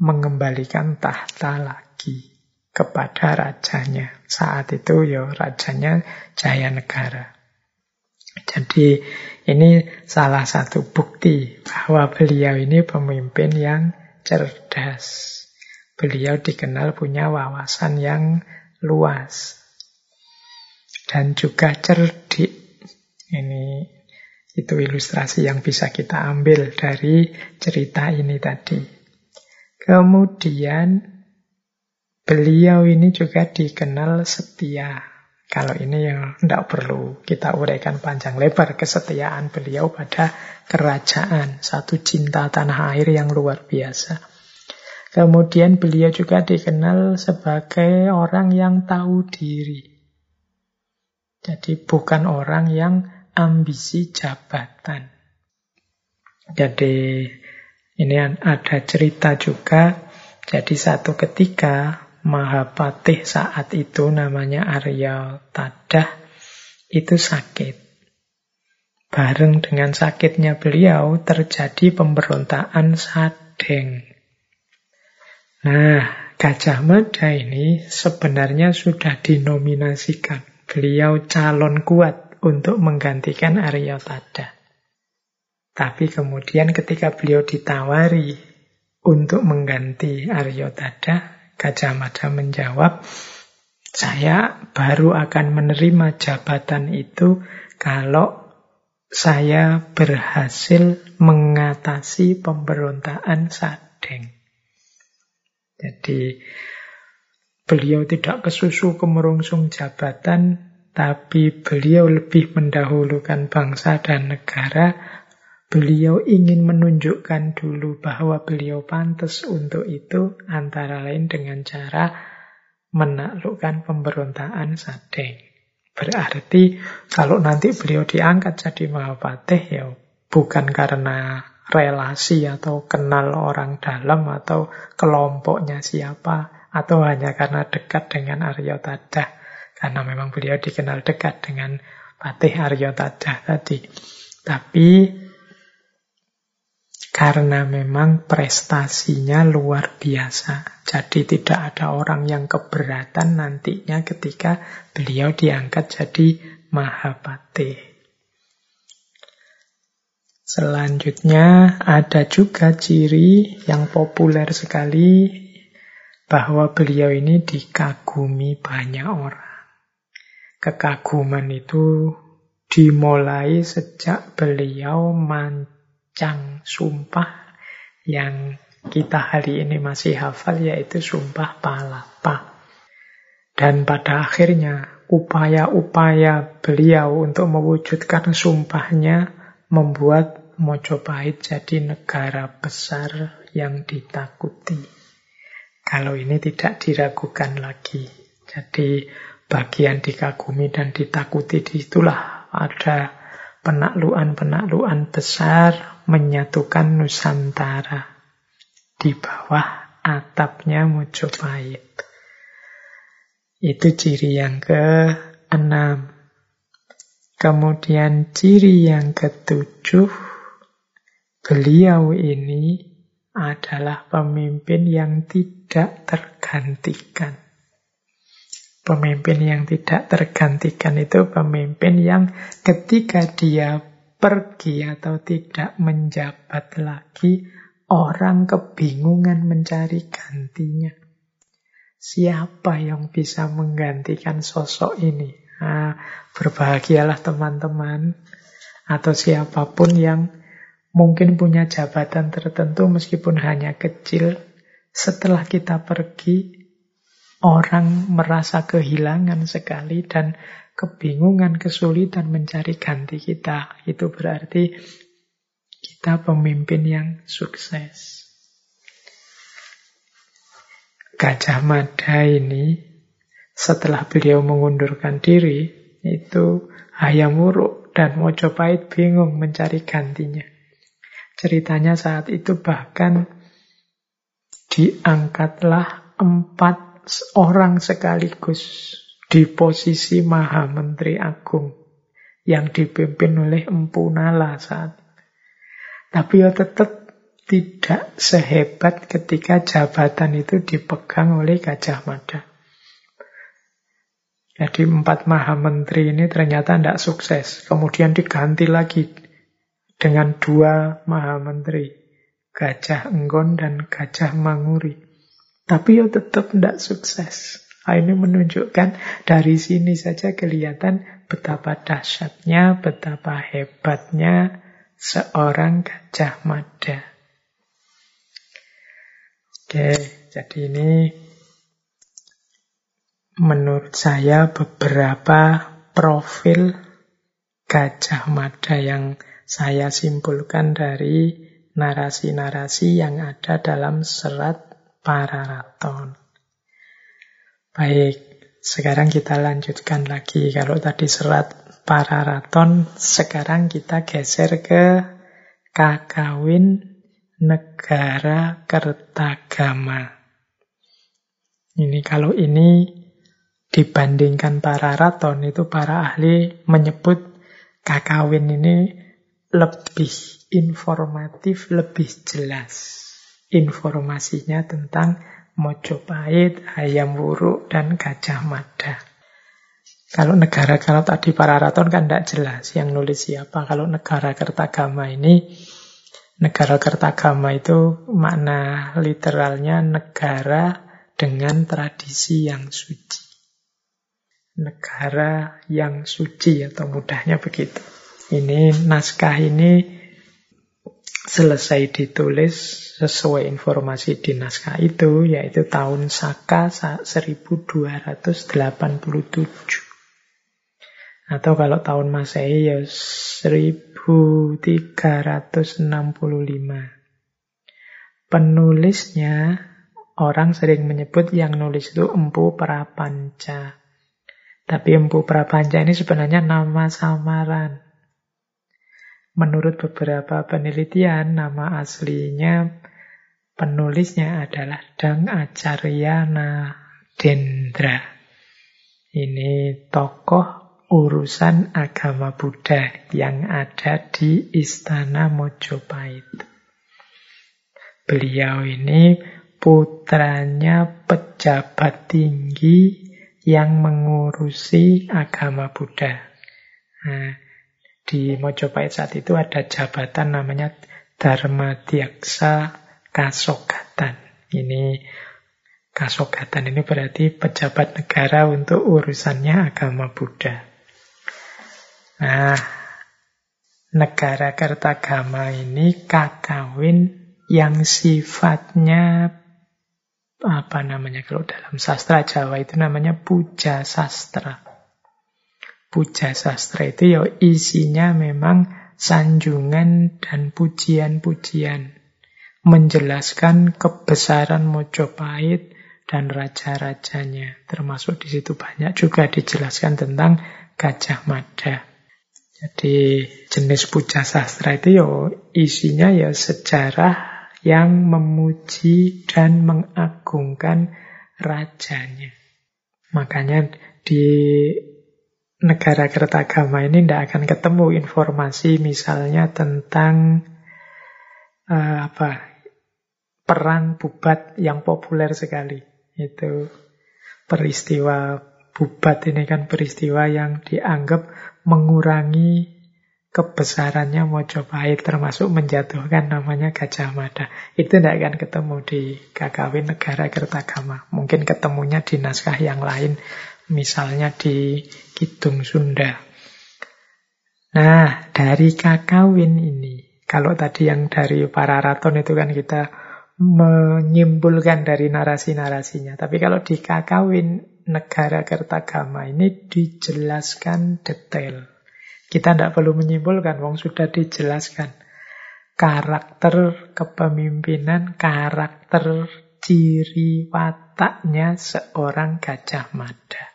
mengembalikan tahta lagi kepada rajanya. Saat itu ya rajanya Jaya Negara. Jadi ini salah satu bukti bahwa beliau ini pemimpin yang cerdas. Beliau dikenal punya wawasan yang luas dan juga cerdik. Ini itu ilustrasi yang bisa kita ambil dari cerita ini tadi. Kemudian beliau ini juga dikenal setia. Kalau ini yang tidak perlu kita uraikan panjang lebar kesetiaan beliau pada kerajaan. Satu cinta tanah air yang luar biasa. Kemudian beliau juga dikenal sebagai orang yang tahu diri. Jadi bukan orang yang ambisi jabatan. Jadi ini ada cerita juga. Jadi satu ketika Mahapatih saat itu namanya Arya Tadah itu sakit. Bareng dengan sakitnya beliau terjadi pemberontakan Sadeng. Nah, Gajah Mada ini sebenarnya sudah dinominasikan. Beliau calon kuat untuk menggantikan Arya Tada. Tapi kemudian ketika beliau ditawari untuk mengganti Arya Tada, Gajah Mada menjawab, saya baru akan menerima jabatan itu kalau saya berhasil mengatasi pemberontakan Sadeng. Jadi beliau tidak kesusu kemerungsung jabatan, tapi beliau lebih mendahulukan bangsa dan negara. Beliau ingin menunjukkan dulu bahwa beliau pantas untuk itu, antara lain dengan cara menaklukkan pemberontakan Sadeng. Berarti kalau nanti beliau diangkat jadi Mahapatih ya bukan karena relasi atau kenal orang dalam atau kelompoknya siapa atau hanya karena dekat dengan Arya Tadah karena memang beliau dikenal dekat dengan Patih Aryo Tadah tadi. Tapi karena memang prestasinya luar biasa. Jadi tidak ada orang yang keberatan nantinya ketika beliau diangkat jadi Mahapatih. Selanjutnya ada juga ciri yang populer sekali bahwa beliau ini dikagumi banyak orang. Kekaguman itu dimulai sejak beliau mancang sumpah yang kita hari ini masih hafal yaitu Sumpah Palapa. Dan pada akhirnya upaya-upaya beliau untuk mewujudkan sumpahnya membuat Mojopahit jadi negara besar yang ditakuti. Kalau ini tidak diragukan lagi. Jadi bagian dikagumi dan ditakuti itulah ada penakluan-penakluan besar menyatukan Nusantara di bawah atapnya Mojopahit. Itu ciri yang keenam. Kemudian ciri yang ketujuh, beliau ini adalah pemimpin yang tidak tergantikan. Pemimpin yang tidak tergantikan itu pemimpin yang ketika dia pergi atau tidak menjabat lagi, orang kebingungan mencari gantinya. Siapa yang bisa menggantikan sosok ini? Nah, berbahagialah teman-teman atau siapa pun yang mungkin punya jabatan tertentu meskipun hanya kecil, setelah kita pergi, orang merasa kehilangan sekali dan kebingungan, kesulitan mencari ganti kita. Itu berarti kita pemimpin yang sukses. Gajah Mada ini setelah beliau mengundurkan diri, itu Hayam Wuruk dan Mojopahit bingung mencari gantinya. Ceritanya saat itu bahkan diangkatlah empat orang sekaligus di posisi Maha Menteri Agung yang dipimpin oleh Empu Nala saat tapi ya tetap tidak sehebat ketika jabatan itu dipegang oleh Gajah Mada. Jadi empat maha menteri ini ternyata tidak sukses. Kemudian diganti lagi dengan dua maha menteri, Gajah Enggon dan Gajah Manguri. Tapi ya tetap tidak sukses. Nah, ini menunjukkan dari sini saja kelihatan betapa dahsyatnya, betapa hebatnya seorang Gajah Mada. Oke, jadi ini menurut saya beberapa profil Gajah Mada yang saya simpulkan dari narasi-narasi yang ada dalam serat Pararaton. Baik, sekarang kita lanjutkan lagi. Kalau tadi serat Pararaton, sekarang kita geser ke Kakawin Negara Kertagama. Ini kalau ini dibandingkan para raton itu para ahli menyebut kakawin ini lebih informatif, lebih jelas informasinya tentang Mojopahit, Ayam Wuruk, dan Gajah Mada. Kalau negara, kalau tadi para raton kan tidak jelas yang nulis siapa. Kalau negara Kertagama ini, negara Kertagama itu makna literalnya negara dengan tradisi yang suci. Negara yang suci atau mudahnya begitu. Ini naskah ini selesai ditulis sesuai informasi di naskah itu, yaitu tahun Saka 1287. Atau kalau tahun Masehi ya 1365. Penulisnya orang sering menyebut yang nulis itu Empu Prapanca. Tapi Empu Prapanca ini sebenarnya nama samaran. Menurut beberapa penelitian, nama aslinya penulisnya adalah Dang Acaryana Dendra. Ini tokoh urusan agama Buddha yang ada di Istana Mojopahit. Beliau ini putranya pejabat tinggi yang mengurusi agama Buddha. Nah, di Mojopahit saat itu ada jabatan namanya Dharma Diaksa Kasogatan. Ini Kasogatan ini berarti pejabat negara untuk urusannya agama Buddha. Nah, negara Kertagama ini kakawin yang sifatnya apa namanya kalau dalam sastra Jawa itu namanya puja sastra. Puja sastra itu ya isinya memang sanjungan dan pujian-pujian menjelaskan kebesaran Mojopahit dan raja-rajanya. Termasuk di situ banyak juga dijelaskan tentang Gajah Mada. Jadi jenis puja sastra itu ya isinya ya sejarah yang memuji dan mengagungkan rajanya. Makanya di negara Kertagama ini tidak akan ketemu informasi misalnya tentang uh, apa perang bubat yang populer sekali. Itu peristiwa bubat ini kan peristiwa yang dianggap mengurangi kebesarannya Mojopahit termasuk menjatuhkan namanya Gajah Mada. Itu tidak akan ketemu di KKW Negara Kertagama. Mungkin ketemunya di naskah yang lain, misalnya di Kidung Sunda. Nah, dari kakawin ini, kalau tadi yang dari para raton itu kan kita menyimpulkan dari narasi-narasinya. Tapi kalau di kakawin negara Kertagama ini dijelaskan detail. Kita tidak perlu menyimpulkan, wong sudah dijelaskan. Karakter kepemimpinan, karakter ciri wataknya seorang Gajah Mada.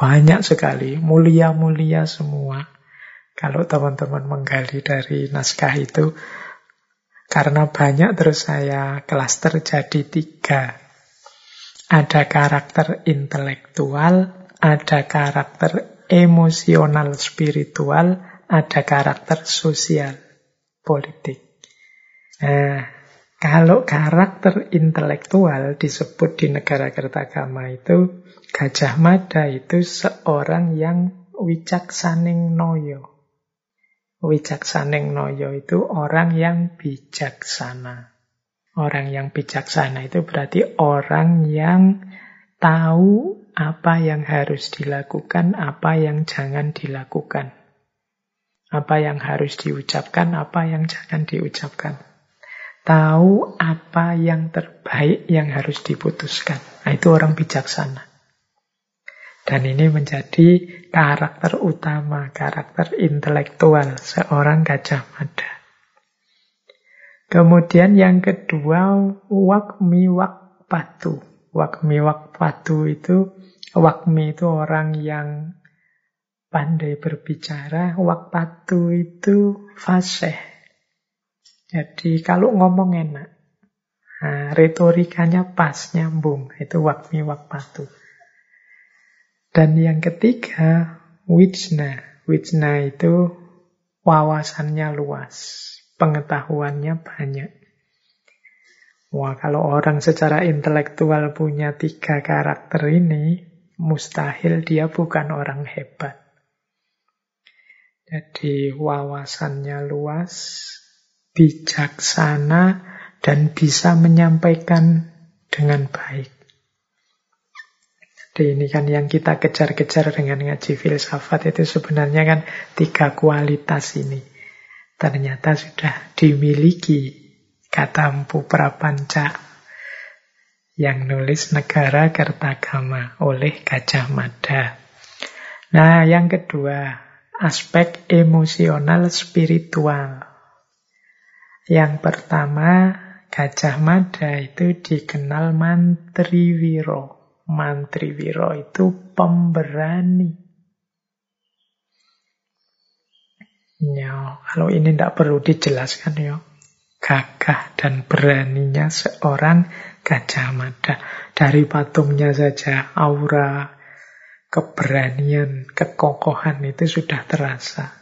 Banyak sekali, mulia-mulia semua. Kalau teman-teman menggali dari naskah itu, karena banyak terus saya klaster jadi tiga. Ada karakter intelektual, ada karakter emosional spiritual, ada karakter sosial politik. Nah, kalau karakter intelektual disebut di negara Kertagama itu, Gajah Mada itu seorang yang wicaksaning noyo. Wicaksaning noyo itu orang yang bijaksana. Orang yang bijaksana itu berarti orang yang tahu apa yang harus dilakukan, apa yang jangan dilakukan. Apa yang harus diucapkan, apa yang jangan diucapkan. Tahu apa yang terbaik yang harus diputuskan. Nah, itu orang bijaksana. Dan ini menjadi karakter utama, karakter intelektual seorang Gajah Mada. Kemudian yang kedua, wakmi wakpatu. Wakmi wakpatu itu Wakmi itu orang yang pandai berbicara, wakpatu itu fasih. Jadi kalau ngomong enak, nah, retorikanya pas, nyambung. Itu wakmi wakpatu. Dan yang ketiga, wijna. Wijna itu wawasannya luas, pengetahuannya banyak. Wah, kalau orang secara intelektual punya tiga karakter ini, mustahil dia bukan orang hebat. Jadi wawasannya luas, bijaksana, dan bisa menyampaikan dengan baik. Jadi ini kan yang kita kejar-kejar dengan ngaji filsafat itu sebenarnya kan tiga kualitas ini. Ternyata sudah dimiliki kata Empu Prapanca yang nulis Negara Kertagama oleh Gajah Mada. Nah, yang kedua, aspek emosional spiritual. Yang pertama, Gajah Mada itu dikenal Mantri Wiro. Mantri Wiro itu pemberani. Ya, kalau ini tidak perlu dijelaskan ya. Gagah dan beraninya seorang Gajah Mada. Dari patungnya saja aura keberanian, kekokohan itu sudah terasa.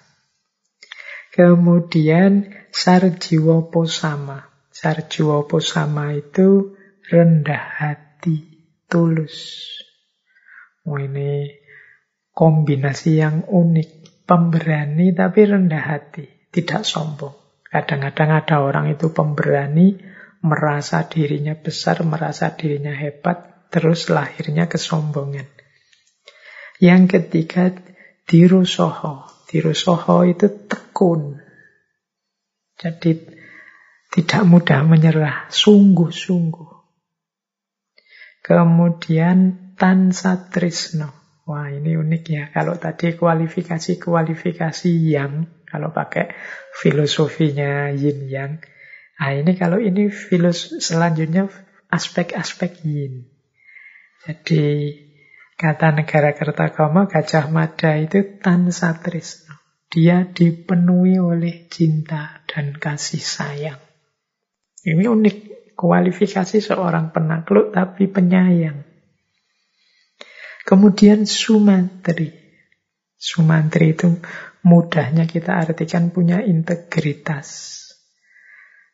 Kemudian Sarjiwa Posama. Sarjiwa Posama itu rendah hati, tulus. Oh, ini kombinasi yang unik. Pemberani tapi rendah hati, tidak sombong. Kadang-kadang ada orang itu pemberani, merasa dirinya besar, merasa dirinya hebat, terus lahirnya kesombongan. Yang ketiga, dirusoho. Dirusoho itu tekun. Jadi Tidak mudah menyerah, sungguh-sungguh. Kemudian tan satrisno. Wah ini unik ya. Kalau tadi kualifikasi-kualifikasi yang, kalau pakai filosofinya yin yang. Nah ini kalau ini filos selanjutnya aspek-aspek yin. Jadi kata negara Kertagama Gajah Mada itu tan satrisno. Dia dipenuhi oleh cinta dan kasih sayang. Ini unik. Kualifikasi seorang penakluk tapi penyayang. Kemudian Sumantri. Sumantri itu mudahnya kita artikan punya integritas.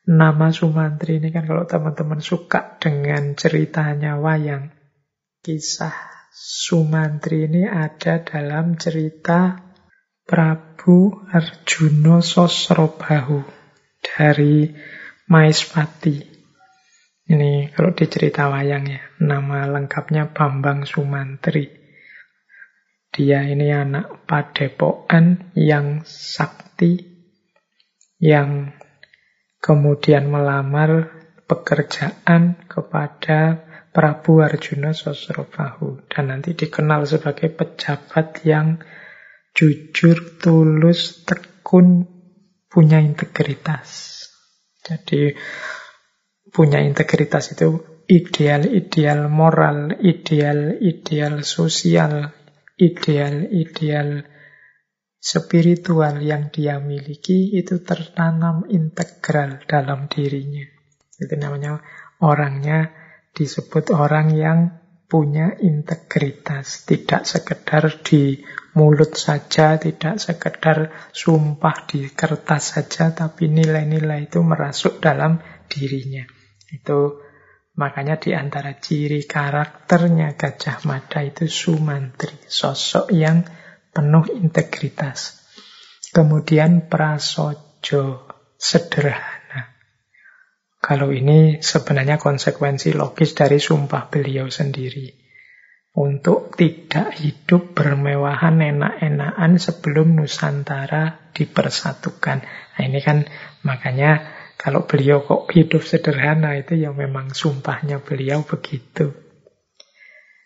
Nama Sumantri ini kan kalau teman-teman suka dengan ceritanya wayang. Kisah Sumantri ini ada dalam cerita Prabu Arjuna Sosrobahu dari Maispati. Ini kalau di cerita wayang ya, nama lengkapnya Bambang Sumantri. Dia ini anak padepokan yang sakti, yang kemudian melamar pekerjaan kepada Prabu Arjuna Sosrobahu. Dan nanti dikenal sebagai pejabat yang jujur, tulus, tekun, punya integritas. Jadi punya integritas itu ideal-ideal moral, ideal-ideal sosial, ideal-ideal spiritual yang dia miliki itu tertanam integral dalam dirinya. Itu namanya orangnya disebut orang yang punya integritas, tidak sekedar di mulut saja, tidak sekedar sumpah di kertas saja, tapi nilai-nilai itu merasuk dalam dirinya. Itu makanya di antara ciri karakternya Gajah Mada itu Sumantri, sosok yang penuh integritas. Kemudian prasojo, sederhana. Kalau ini sebenarnya konsekuensi logis dari sumpah beliau sendiri. Untuk tidak hidup bermewahan enak-enakan sebelum Nusantara dipersatukan. Nah ini kan makanya kalau beliau kok hidup sederhana itu ya memang sumpahnya beliau begitu.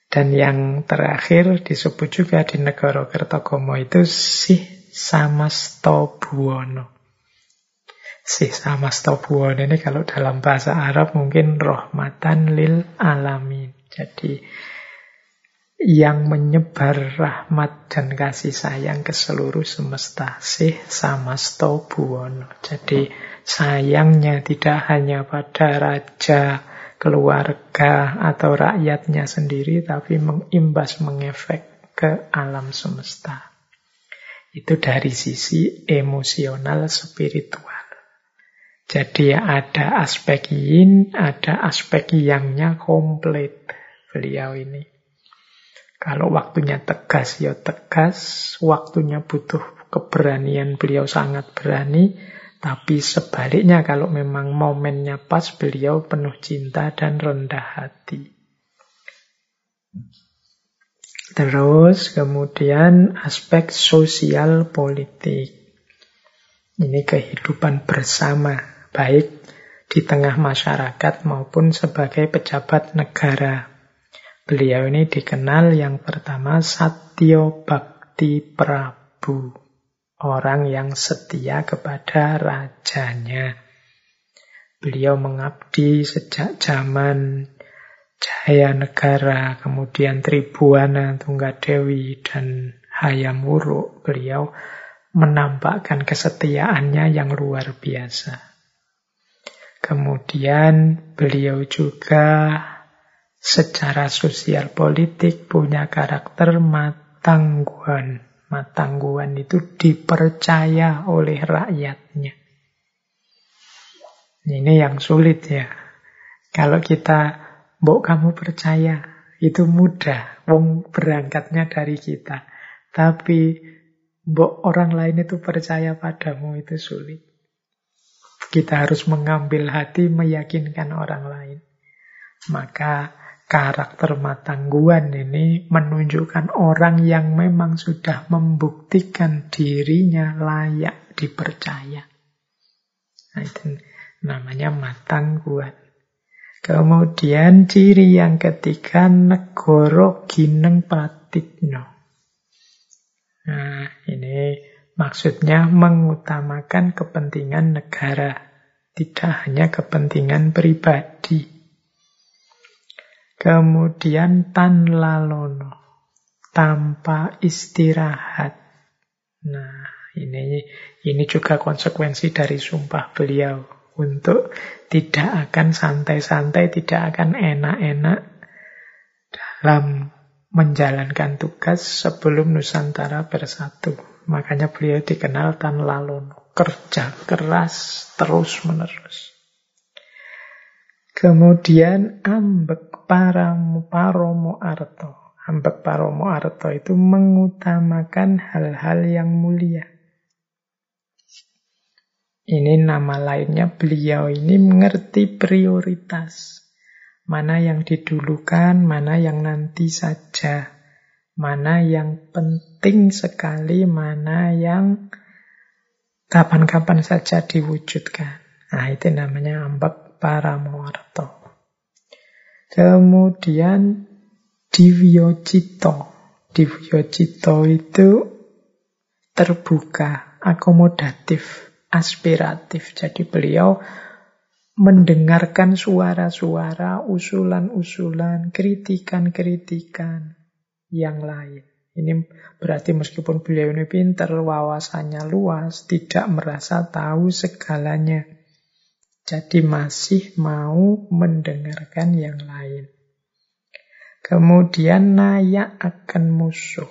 Dan yang terakhir disebut juga di negara Kertogomo itu Sih Samasto Buwono. Sih Samasto Buwono ini kalau dalam bahasa Arab mungkin rohmatan lil alamin. Jadi yang menyebar rahmat dan kasih sayang ke seluruh semesta. Sih Samasto Buwono. Jadi sayangnya tidak hanya pada raja, keluarga, atau rakyatnya sendiri, tapi mengimbas, mengefek ke alam semesta. Itu dari sisi emosional spiritual. Jadi ada aspek yin, ada aspek yangnya komplit beliau ini. Kalau waktunya tegas, ya tegas. Waktunya butuh keberanian, beliau sangat berani. Tapi sebaliknya kalau memang momennya pas beliau penuh cinta dan rendah hati. Terus kemudian aspek sosial politik. Ini kehidupan bersama, baik di tengah masyarakat maupun sebagai pejabat negara. Beliau ini dikenal yang pertama Satyo Bhakti Prabu orang yang setia kepada rajanya. Beliau mengabdi sejak zaman Jaya Negara, kemudian Tribuana Tunggadewi dan Hayam Wuruk. Beliau menampakkan kesetiaannya yang luar biasa. Kemudian beliau juga secara sosial politik punya karakter matangguan Matangguan itu dipercaya oleh rakyatnya. Ini yang sulit ya. Kalau kita, mbok kamu percaya, itu mudah. Wong berangkatnya dari kita. Tapi mbok orang lain itu percaya padamu itu sulit. Kita harus mengambil hati meyakinkan orang lain. Maka karakter matangguan ini menunjukkan orang yang memang sudah membuktikan dirinya layak dipercaya. Nah, itu Namanya matang kuat. Kemudian ciri yang ketiga negoro gineng pratikno. Nah, ini maksudnya mengutamakan kepentingan negara, tidak hanya kepentingan pribadi. Kemudian tan lalono, tanpa istirahat. Nah, ini ini juga konsekuensi dari sumpah beliau untuk tidak akan santai-santai, tidak akan enak-enak dalam menjalankan tugas sebelum Nusantara bersatu. Makanya beliau dikenal Tan Lalono, kerja keras terus-menerus. Kemudian ambek paramu paromo arto. Ambek paromo arto itu mengutamakan hal-hal yang mulia. Ini nama lainnya beliau ini mengerti prioritas. Mana yang didulukan, mana yang nanti saja. Mana yang penting sekali, mana yang kapan-kapan saja diwujudkan. Nah, itu namanya ambak paramoarto. Kemudian Divyocito. Divyocito itu terbuka, akomodatif aspiratif. Jadi beliau mendengarkan suara-suara, usulan-usulan, kritikan-kritikan yang lain. Ini berarti meskipun beliau ini pinter, wawasannya luas, tidak merasa tahu segalanya. Jadi masih mau mendengarkan yang lain. Kemudian nayak akan musuh.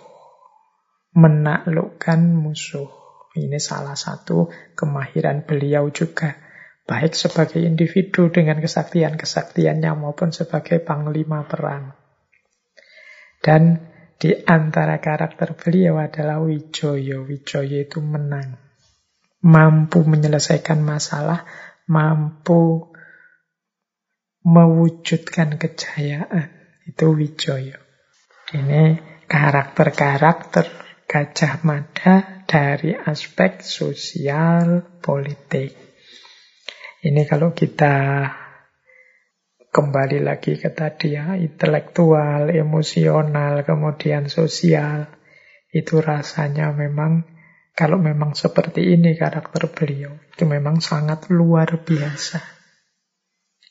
Menaklukkan musuh. Ini salah satu kemahiran beliau juga. Baik sebagai individu dengan kesaktian-kesaktiannya maupun sebagai panglima perang. Dan di antara karakter beliau adalah Wijoyo. Wijoyo itu menang. Mampu menyelesaikan masalah, mampu mewujudkan kejayaan. Itu Wijoyo. Ini karakter-karakter Gajah Mada dari aspek sosial politik. Ini kalau kita kembali lagi ke tadi ya, intelektual, emosional, kemudian sosial, itu rasanya memang kalau memang seperti ini karakter beliau, itu memang sangat luar biasa.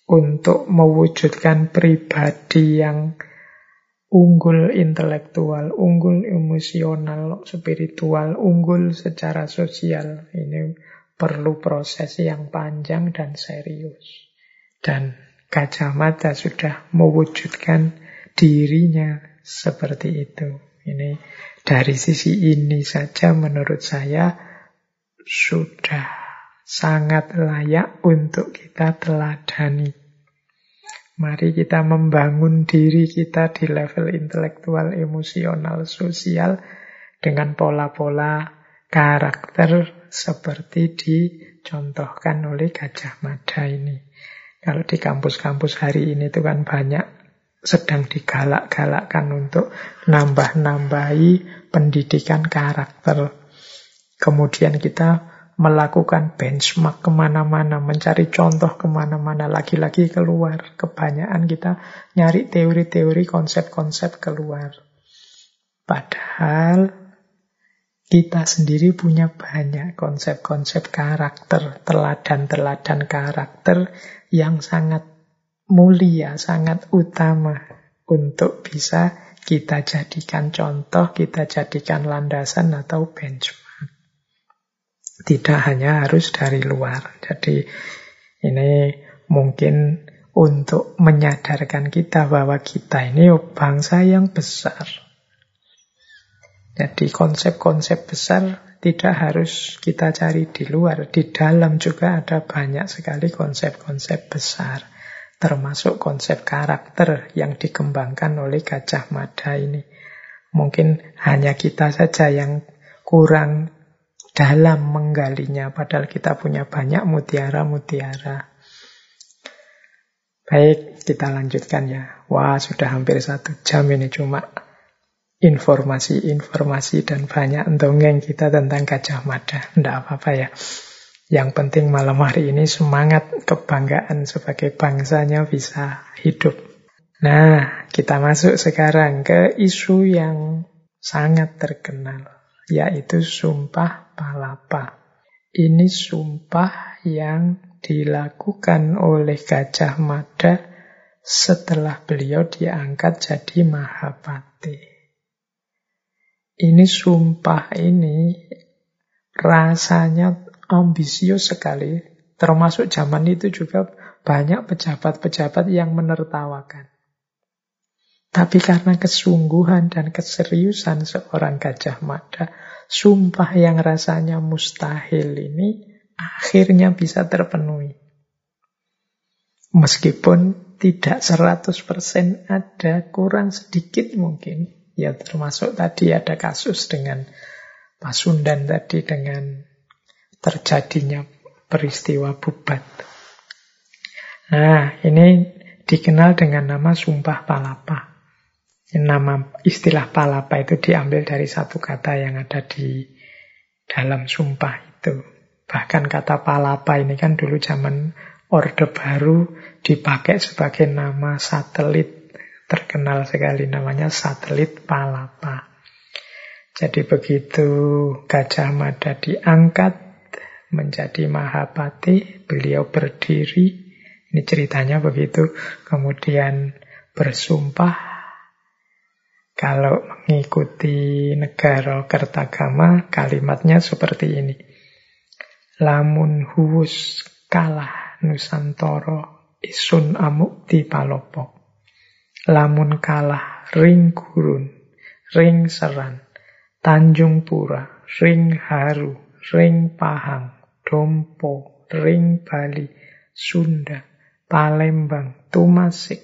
Untuk mewujudkan pribadi yang unggul intelektual, unggul emosional, spiritual, unggul secara sosial. Ini perlu proses yang panjang dan serius. Dan Gajah Mada sudah mewujudkan dirinya seperti itu. Ini dari sisi ini saja menurut saya sudah sangat layak untuk kita teladani. Mari kita membangun diri kita di level intelektual, emosional, sosial dengan pola-pola karakter seperti dicontohkan oleh Gajah Mada ini. Kalau di kampus-kampus hari ini itu kan banyak sedang digalak-galakkan untuk nambah-nambahi pendidikan karakter. Kemudian kita melakukan benchmark ke mana-mana, mencari contoh ke mana-mana, lagi-lagi keluar. Kebanyakan kita nyari teori-teori, konsep-konsep keluar. Padahal kita sendiri punya banyak konsep-konsep karakter, teladan-teladan karakter yang sangat mulia, sangat utama untuk bisa kita jadikan contoh, kita jadikan landasan atau benchmark. Tidak hanya harus dari luar. Jadi ini mungkin untuk menyadarkan kita bahwa kita ini bangsa yang besar. Jadi konsep-konsep besar tidak harus kita cari di luar. Di dalam juga ada banyak sekali konsep-konsep besar. Termasuk konsep karakter yang dikembangkan oleh Gajah Mada ini. Mungkin hanya kita saja yang kurang dalam menggalinya, padahal kita punya banyak mutiara-mutiara. Baik, kita lanjutkan ya. Wah, sudah hampir satu jam ini cuma informasi-informasi dan banyak dongeng kita tentang Gajah Mada. Tidak apa-apa ya. Yang penting malam hari ini semangat kebanggaan sebagai bangsanya bisa hidup. Nah, kita masuk sekarang ke isu yang sangat terkenal, yaitu sumpah palapa. Ini sumpah yang dilakukan oleh Gajah Mada setelah beliau diangkat jadi Mahapati. Ini sumpah ini rasanya ambisius sekali. Termasuk zaman itu juga banyak pejabat-pejabat yang menertawakan. Tapi karena kesungguhan dan keseriusan seorang Gajah Mada, sumpah yang rasanya mustahil ini akhirnya bisa terpenuhi. Meskipun tidak 100% ada, kurang sedikit mungkin. Ya termasuk tadi ada kasus dengan Pasundan tadi dengan terjadinya peristiwa bubat. Nah, ini dikenal dengan nama sumpah palapa. Nama istilah palapa itu diambil dari satu kata yang ada di dalam sumpah itu. Bahkan kata palapa ini kan dulu zaman Orde Baru dipakai sebagai nama satelit. Terkenal sekali namanya satelit palapa. Jadi begitu Gajah Mada diangkat menjadi Mahapati, beliau berdiri, ini ceritanya begitu, kemudian bersumpah kalau mengikuti negara Kertagama, kalimatnya seperti ini. Lamun huwus kalah Nusantoro isun amuk di palopo. Lamun kalah ring gurun, ring seran, Tanjung Pura, ring haru, ring pahang, Dompo, Ring Bali, Sunda, Palembang, Tumasik,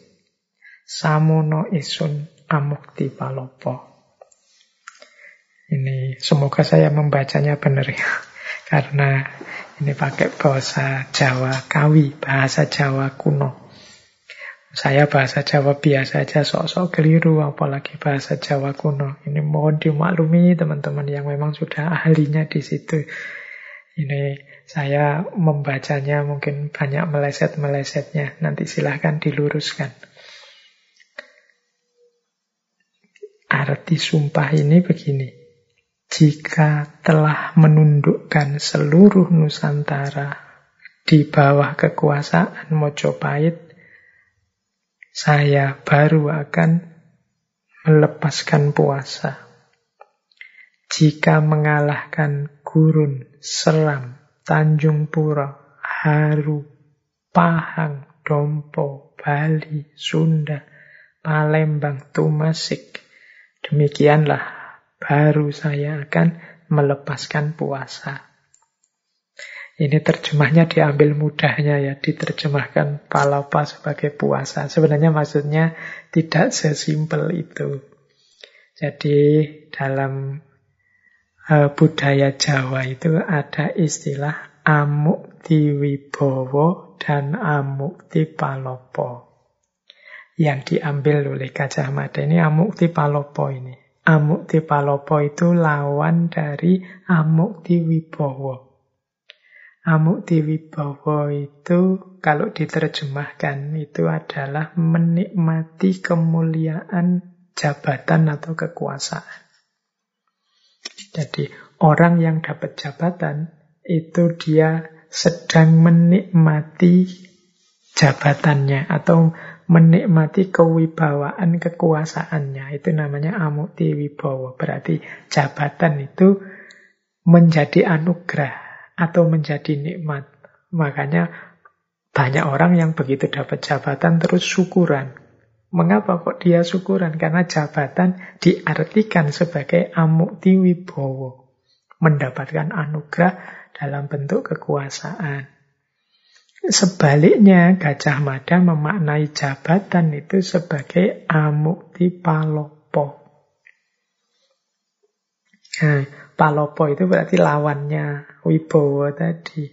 Samono Isun, Amukti Palopo. Ini semoga saya membacanya benar ya. Karena ini pakai bahasa Jawa Kawi, bahasa Jawa kuno. Saya bahasa Jawa biasa aja, sok-sok keliru, apalagi bahasa Jawa kuno. Ini mohon dimaklumi teman-teman yang memang sudah ahlinya di situ. Ini saya membacanya mungkin banyak meleset-melesetnya. Nanti silahkan diluruskan. Arti sumpah ini begini. Jika telah menundukkan seluruh Nusantara di bawah kekuasaan Mojopahit, saya baru akan melepaskan puasa. Jika mengalahkan gurun, seram, Tanjung Pura, Haru, Pahang, Dompo, Bali, Sunda, Palembang, Tumasik. Demikianlah baru saya akan melepaskan puasa. Ini terjemahnya diambil mudahnya ya, diterjemahkan palapa sebagai puasa. Sebenarnya maksudnya tidak sesimpel itu. Jadi dalam budaya Jawa itu ada istilah amuk diwibowo dan amuk palopo yang diambil oleh Gajah Mada ini amuk palopo ini. Amuk palopo itu lawan dari amuk wibowo. Amuk wibowo itu kalau diterjemahkan itu adalah menikmati kemuliaan jabatan atau kekuasaan. Jadi orang yang dapat jabatan itu dia sedang menikmati jabatannya atau menikmati kewibawaan kekuasaannya. Itu namanya amukti wibawa. Berarti jabatan itu menjadi anugerah atau menjadi nikmat. Makanya banyak orang yang begitu dapat jabatan terus syukuran. Mengapa kok dia syukuran? Karena jabatan diartikan sebagai amukti wibowo. Mendapatkan anugerah dalam bentuk kekuasaan. Sebaliknya, Gajah Mada memaknai jabatan itu sebagai amukti palopo. Nah, palopo itu berarti lawannya wibowo tadi.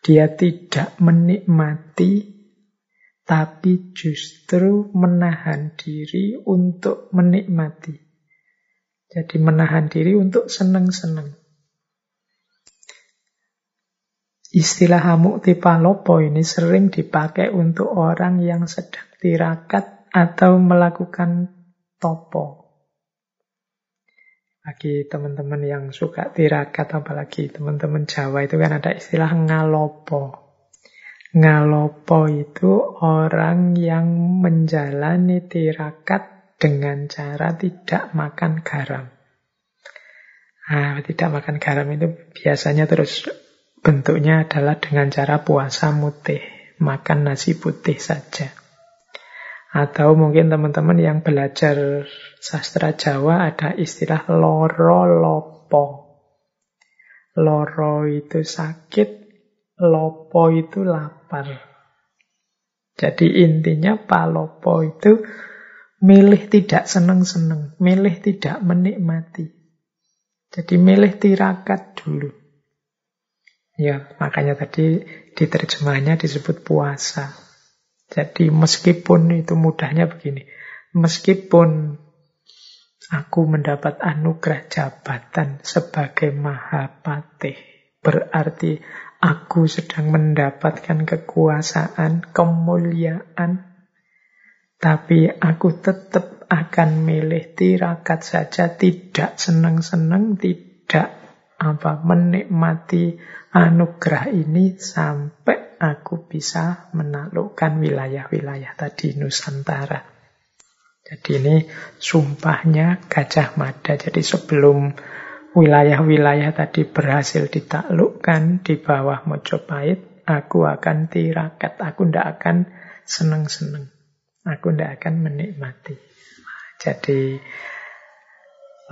Dia tidak menikmati tapi justru menahan diri untuk menikmati. Jadi menahan diri untuk senang-senang. Istilah hamukti palopo ini sering dipakai untuk orang yang sedang tirakat atau melakukan topo. Bagi teman-teman yang suka tirakat, apalagi teman-teman Jawa itu kan ada istilah ngalopo. Ngalopo itu orang yang menjalani tirakat dengan cara tidak makan garam. Nah, tidak makan garam itu biasanya terus bentuknya adalah dengan cara puasa mutih, makan nasi putih saja. Atau mungkin teman-teman yang belajar sastra Jawa ada istilah loro lopo. Loro itu sakit, lopo itu lapar. Jadi intinya palopo itu milih tidak seneng-seneng, milih tidak menikmati. Jadi milih tirakat dulu. Ya, makanya tadi di terjemahannya disebut puasa. Jadi meskipun itu mudahnya begini. Meskipun aku mendapat anugerah jabatan sebagai Mahapatih. Berarti aku sedang mendapatkan kekuasaan, kemuliaan. Tapi aku tetap akan milih tirakat saja, tidak senang-senang, tidak apa menikmati anugerah ini sampai aku bisa menaklukkan wilayah-wilayah tadi Nusantara. Jadi ini sumpahnya Gajah Mada. Jadi sebelum wilayah-wilayah tadi berhasil ditaklukkan di bawah Mojopahit, aku akan tirakat, aku tidak akan senang-senang. Aku tidak akan menikmati. Jadi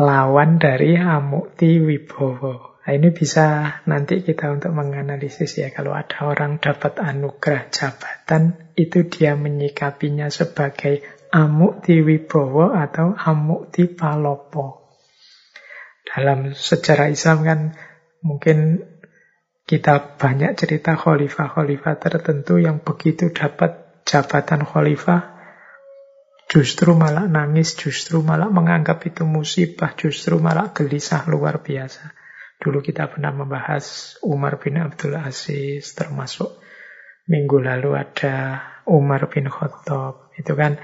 lawan dari Amukti Wibowo. Nah, ini bisa nanti kita untuk menganalisis ya. Kalau ada orang dapat anugerah jabatan, itu dia menyikapinya sebagai Amukti Wibowo atau Amukti Palopo. Dalam sejarah Islam kan mungkin kita banyak cerita khalifah-khalifah tertentu yang begitu dapat jabatan khalifah justru malah nangis, justru malah menganggap itu musibah, justru malah gelisah luar biasa. Dulu kita pernah membahas Umar bin Abdul Aziz, termasuk minggu lalu ada Umar bin Khattab. Itu kan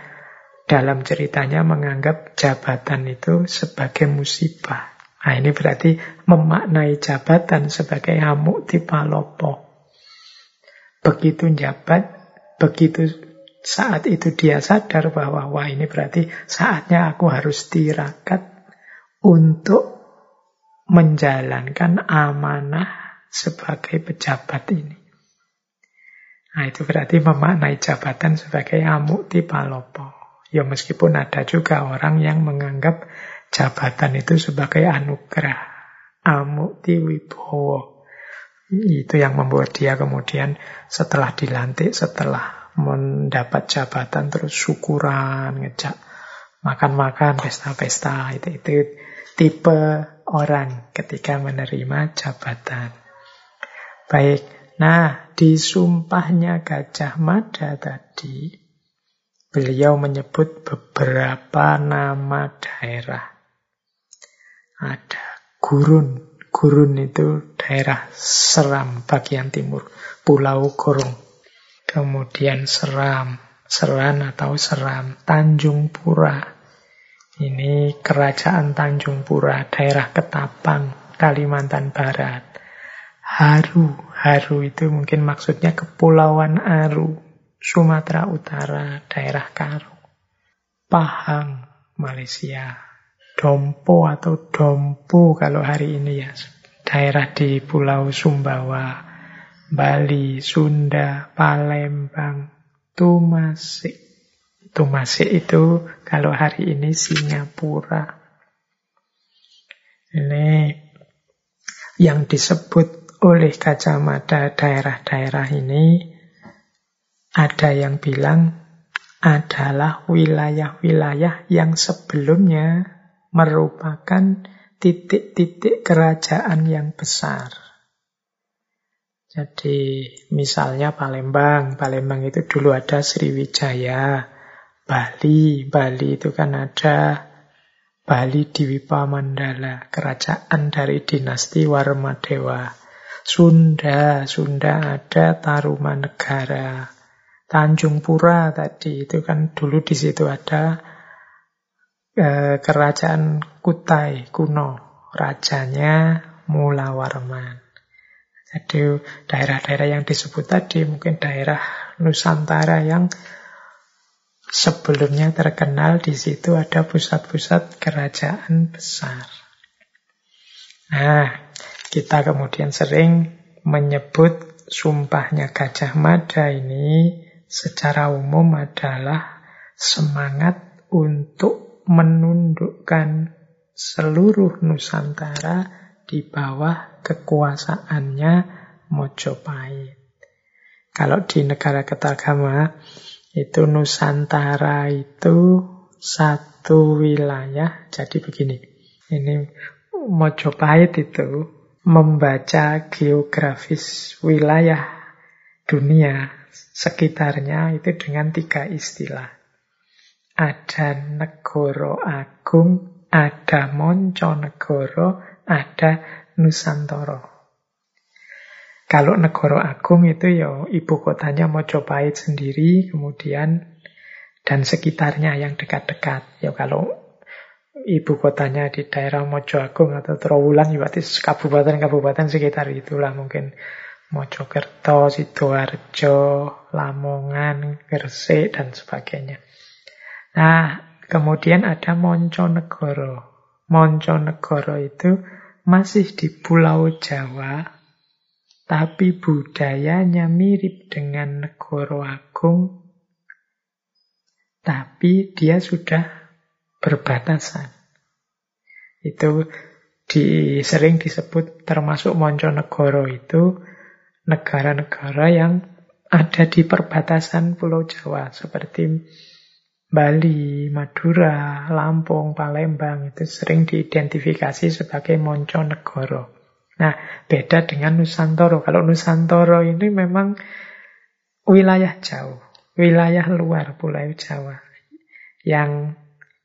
dalam ceritanya menganggap jabatan itu sebagai musibah. Nah ini berarti memaknai jabatan sebagai hamuk di palopo. Begitu jabat, begitu saat itu dia sadar bahwa wah ini berarti saatnya aku harus tirakat untuk menjalankan amanah sebagai pejabat ini. Nah itu berarti memaknai jabatan sebagai amukti palopo. Ya meskipun ada juga orang yang menganggap jabatan itu sebagai anugerah. Amukti wibowo. Itu yang membuat dia kemudian setelah dilantik, setelah mendapat jabatan terus syukuran, ngejak makan-makan, pesta-pesta. Itu, itu tipe orang ketika menerima jabatan. Baik, nah di sumpahnya Gajah Mada tadi, beliau menyebut beberapa nama daerah. Ada gurun, gurun itu daerah Seram bagian timur, Pulau Gorong. Kemudian Seram, Seran atau Seram, Tanjung Pura. Ini kerajaan Tanjung Pura, daerah Ketapang, Kalimantan Barat. Haru, Haru itu mungkin maksudnya Kepulauan Aru, Sumatera Utara, daerah Karo. Pahang, Malaysia. Dompo atau Dompu kalau hari ini ya, daerah di Pulau Sumbawa, Bali, Sunda, Palembang, Tumasik. Tumasik itu kalau hari ini Singapura. Ini yang disebut oleh kacamata daerah-daerah ini ada yang bilang adalah wilayah-wilayah yang sebelumnya merupakan titik-titik kerajaan yang besar. Jadi misalnya Palembang, Palembang itu dulu ada Sriwijaya, Bali, Bali itu kan ada Bali Diwipa Mandala, kerajaan dari dinasti Warmadewa. Sunda, Sunda ada Tarumanegara. Tanjung Pura tadi itu kan dulu di situ ada eh, kerajaan Kutai kuno, rajanya Mulawarman. Jadi daerah-daerah yang disebut tadi mungkin daerah Nusantara yang sebelumnya terkenal di situ ada pusat-pusat kerajaan besar. Nah, kita kemudian sering menyebut sumpahnya Gajah Mada ini secara umum adalah semangat untuk menundukkan seluruh Nusantara di bawah kekuasaannya Mojopahit. Kalau di negara ketagama itu Nusantara itu satu wilayah. Jadi begini, ini Mojopahit itu membaca geografis wilayah dunia sekitarnya itu dengan tiga istilah. Ada negoro agung, ada monco negoro, ada nusantoro. Kalau negoro agung itu ya ibu kotanya Mojopahit sendiri, kemudian dan sekitarnya yang dekat-dekat. Ya kalau ibu kotanya di daerah Mojoagung atau Trowulan, ya berarti kabupaten-kabupaten sekitar itulah mungkin Mojokerto, Sidoarjo, Lamongan, Gresik, dan sebagainya. Nah, kemudian ada Monconegoro. Monconegoro itu masih di Pulau Jawa, tapi budayanya mirip dengan Negoro Agung, tapi dia sudah berbatasan. Itu di, sering disebut termasuk Monconegoro itu negara-negara yang ada di perbatasan Pulau Jawa seperti Bali, Madura, Lampung, Palembang itu sering diidentifikasi sebagai Monconegoro. Nah, beda dengan Nusantoro. Kalau Nusantoro ini memang wilayah jauh, wilayah luar Pulau Jawa yang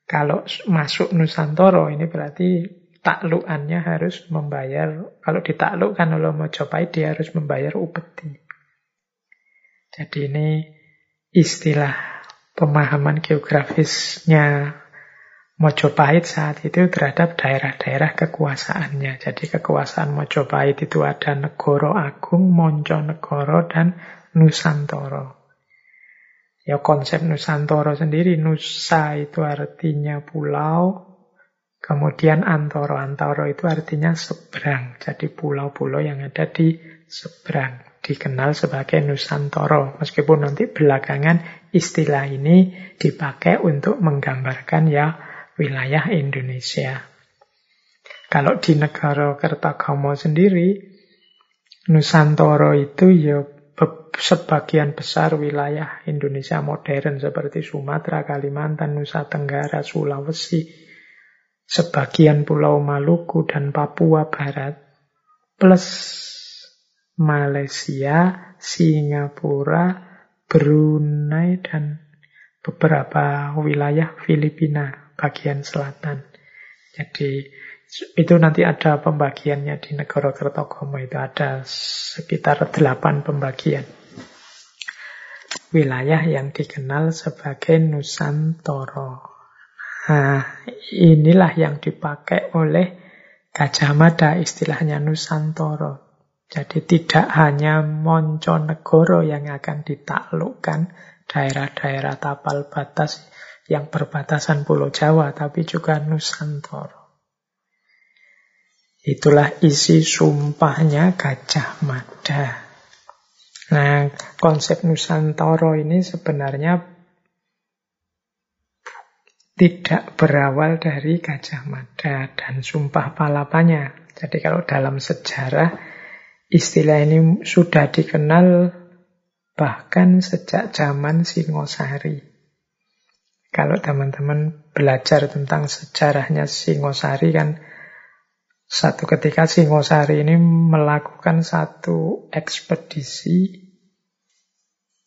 kalau masuk Nusantoro ini berarti taklukannya harus membayar, kalau ditaklukkan oleh Mojopahit dia harus membayar upeti. Jadi ini istilah pemahaman geografisnya Mojopahit saat itu terhadap daerah-daerah kekuasaannya. Jadi kekuasaan Mojopahit itu ada Negoro Agung, Monconegoro, dan Nusantoro. Ya konsep Nusantoro sendiri, Nusa itu artinya pulau, kemudian Antoro, Antoro itu artinya seberang. Jadi pulau-pulau yang ada di seberang dikenal sebagai Nusantoro. Meskipun nanti belakangan istilah ini dipakai untuk menggambarkan ya wilayah Indonesia. Kalau di negara Kertagama sendiri, Nusantoro itu ya sebagian besar wilayah Indonesia modern seperti Sumatera, Kalimantan, Nusa Tenggara, Sulawesi, sebagian Pulau Maluku dan Papua Barat, plus Malaysia, Singapura, Brunei, dan beberapa wilayah Filipina bagian selatan. Jadi itu nanti ada pembagiannya di negara Kertogomo itu ada sekitar delapan pembagian wilayah yang dikenal sebagai Nusantoro. Nah, inilah yang dipakai oleh Gajah Mada istilahnya Nusantoro. Jadi tidak hanya Monconegoro yang akan ditaklukkan daerah-daerah tapal batas yang berbatasan Pulau Jawa, tapi juga Nusantoro. Itulah isi sumpahnya Gajah Mada. Nah, konsep Nusantoro ini sebenarnya tidak berawal dari Gajah Mada dan sumpah palapanya. Jadi kalau dalam sejarah istilah ini sudah dikenal bahkan sejak zaman Singosari. Kalau teman-teman belajar tentang sejarahnya Singosari kan satu ketika Singosari ini melakukan satu ekspedisi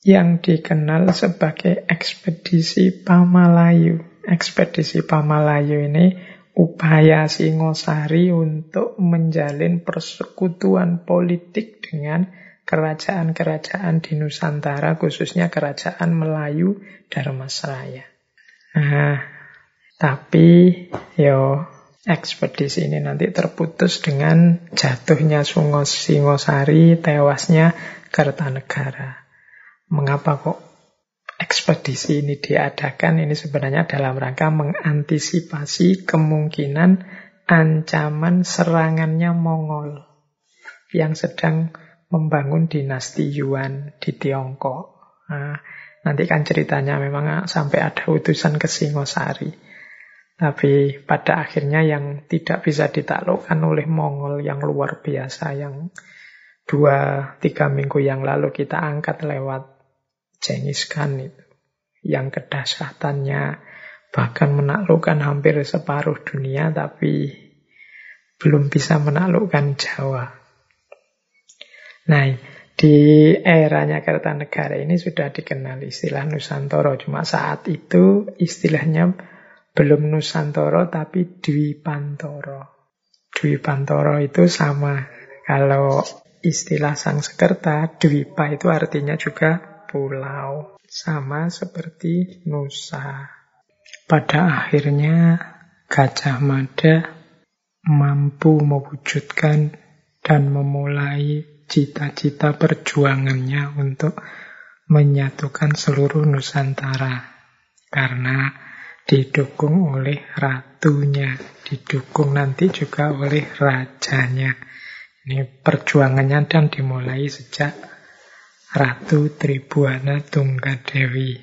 yang dikenal sebagai ekspedisi Pamalayu. Ekspedisi Pamalayu ini upaya Singosari untuk menjalin persekutuan politik dengan kerajaan-kerajaan di Nusantara, khususnya kerajaan Melayu Dharmasraya. Nah, tapi yo ekspedisi ini nanti terputus dengan jatuhnya Sungos Singosari, tewasnya Kertanegara. Mengapa kok ekspedisi ini diadakan? Ini sebenarnya dalam rangka mengantisipasi kemungkinan ancaman serangannya Mongol yang sedang membangun dinasti Yuan di Tiongkok. Nah, nanti kan ceritanya memang sampai ada utusan ke Singosari. Tapi pada akhirnya yang tidak bisa ditaklukkan oleh Mongol yang luar biasa, yang dua tiga minggu yang lalu kita angkat lewat Genghis Khan itu, yang kedahsyatannya bahkan menaklukkan hampir separuh dunia, tapi belum bisa menaklukkan Jawa. Nah, di eranya Kertanegara ini sudah dikenal istilah Nusantara. Cuma saat itu istilahnya belum Nusantara tapi Dwi Pantoro. Dwi Pantoro itu sama. Kalau istilah Sangsekerta, Dwipa itu artinya juga pulau. Sama seperti Nusa. Pada akhirnya Gajah Mada mampu mewujudkan dan memulai cita-cita perjuangannya untuk menyatukan seluruh Nusantara. Karena didukung oleh ratunya, didukung nanti juga oleh rajanya. Ini perjuangannya dan dimulai sejak Ratu Tribuana Tunggadewi.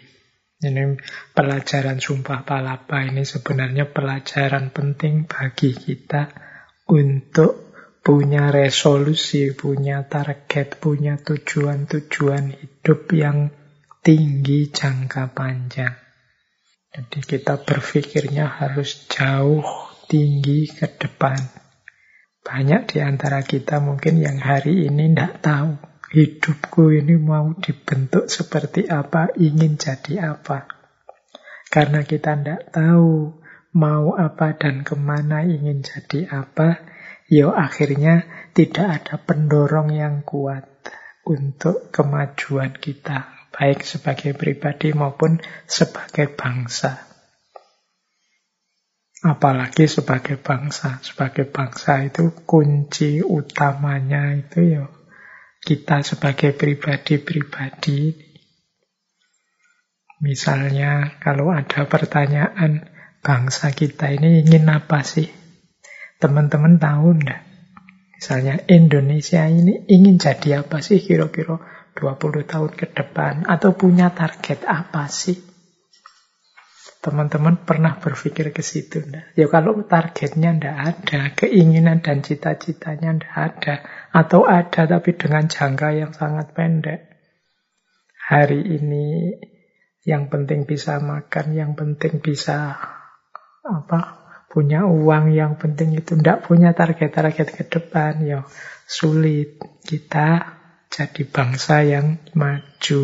Ini pelajaran Sumpah Palapa ini sebenarnya pelajaran penting bagi kita untuk punya resolusi, punya target, punya tujuan-tujuan hidup yang tinggi jangka panjang. Jadi kita berpikirnya harus jauh tinggi ke depan. Banyak di antara kita mungkin yang hari ini tidak tahu hidupku ini mau dibentuk seperti apa, ingin jadi apa. Karena kita tidak tahu mau apa dan ke mana ingin jadi apa, ya akhirnya tidak ada pendorong yang kuat untuk kemajuan kita, baik sebagai pribadi maupun sebagai bangsa. Apalagi sebagai bangsa, sebagai bangsa itu kunci utamanya itu ya kita sebagai pribadi-pribadi. Misalnya kalau ada pertanyaan bangsa kita ini ingin apa sih? Teman-teman tahu enggak? Misalnya Indonesia ini ingin jadi apa sih kira-kira 20 tahun ke depan? Atau punya target apa sih? Teman-teman pernah berpikir ke situ enggak? Ya kalau targetnya enggak ada, keinginan dan cita-citanya enggak ada. Atau ada tapi dengan jangka yang sangat pendek. Hari ini yang penting bisa makan, yang penting bisa apa punya uang yang penting itu tidak punya target-target ke depan ya sulit kita jadi bangsa yang maju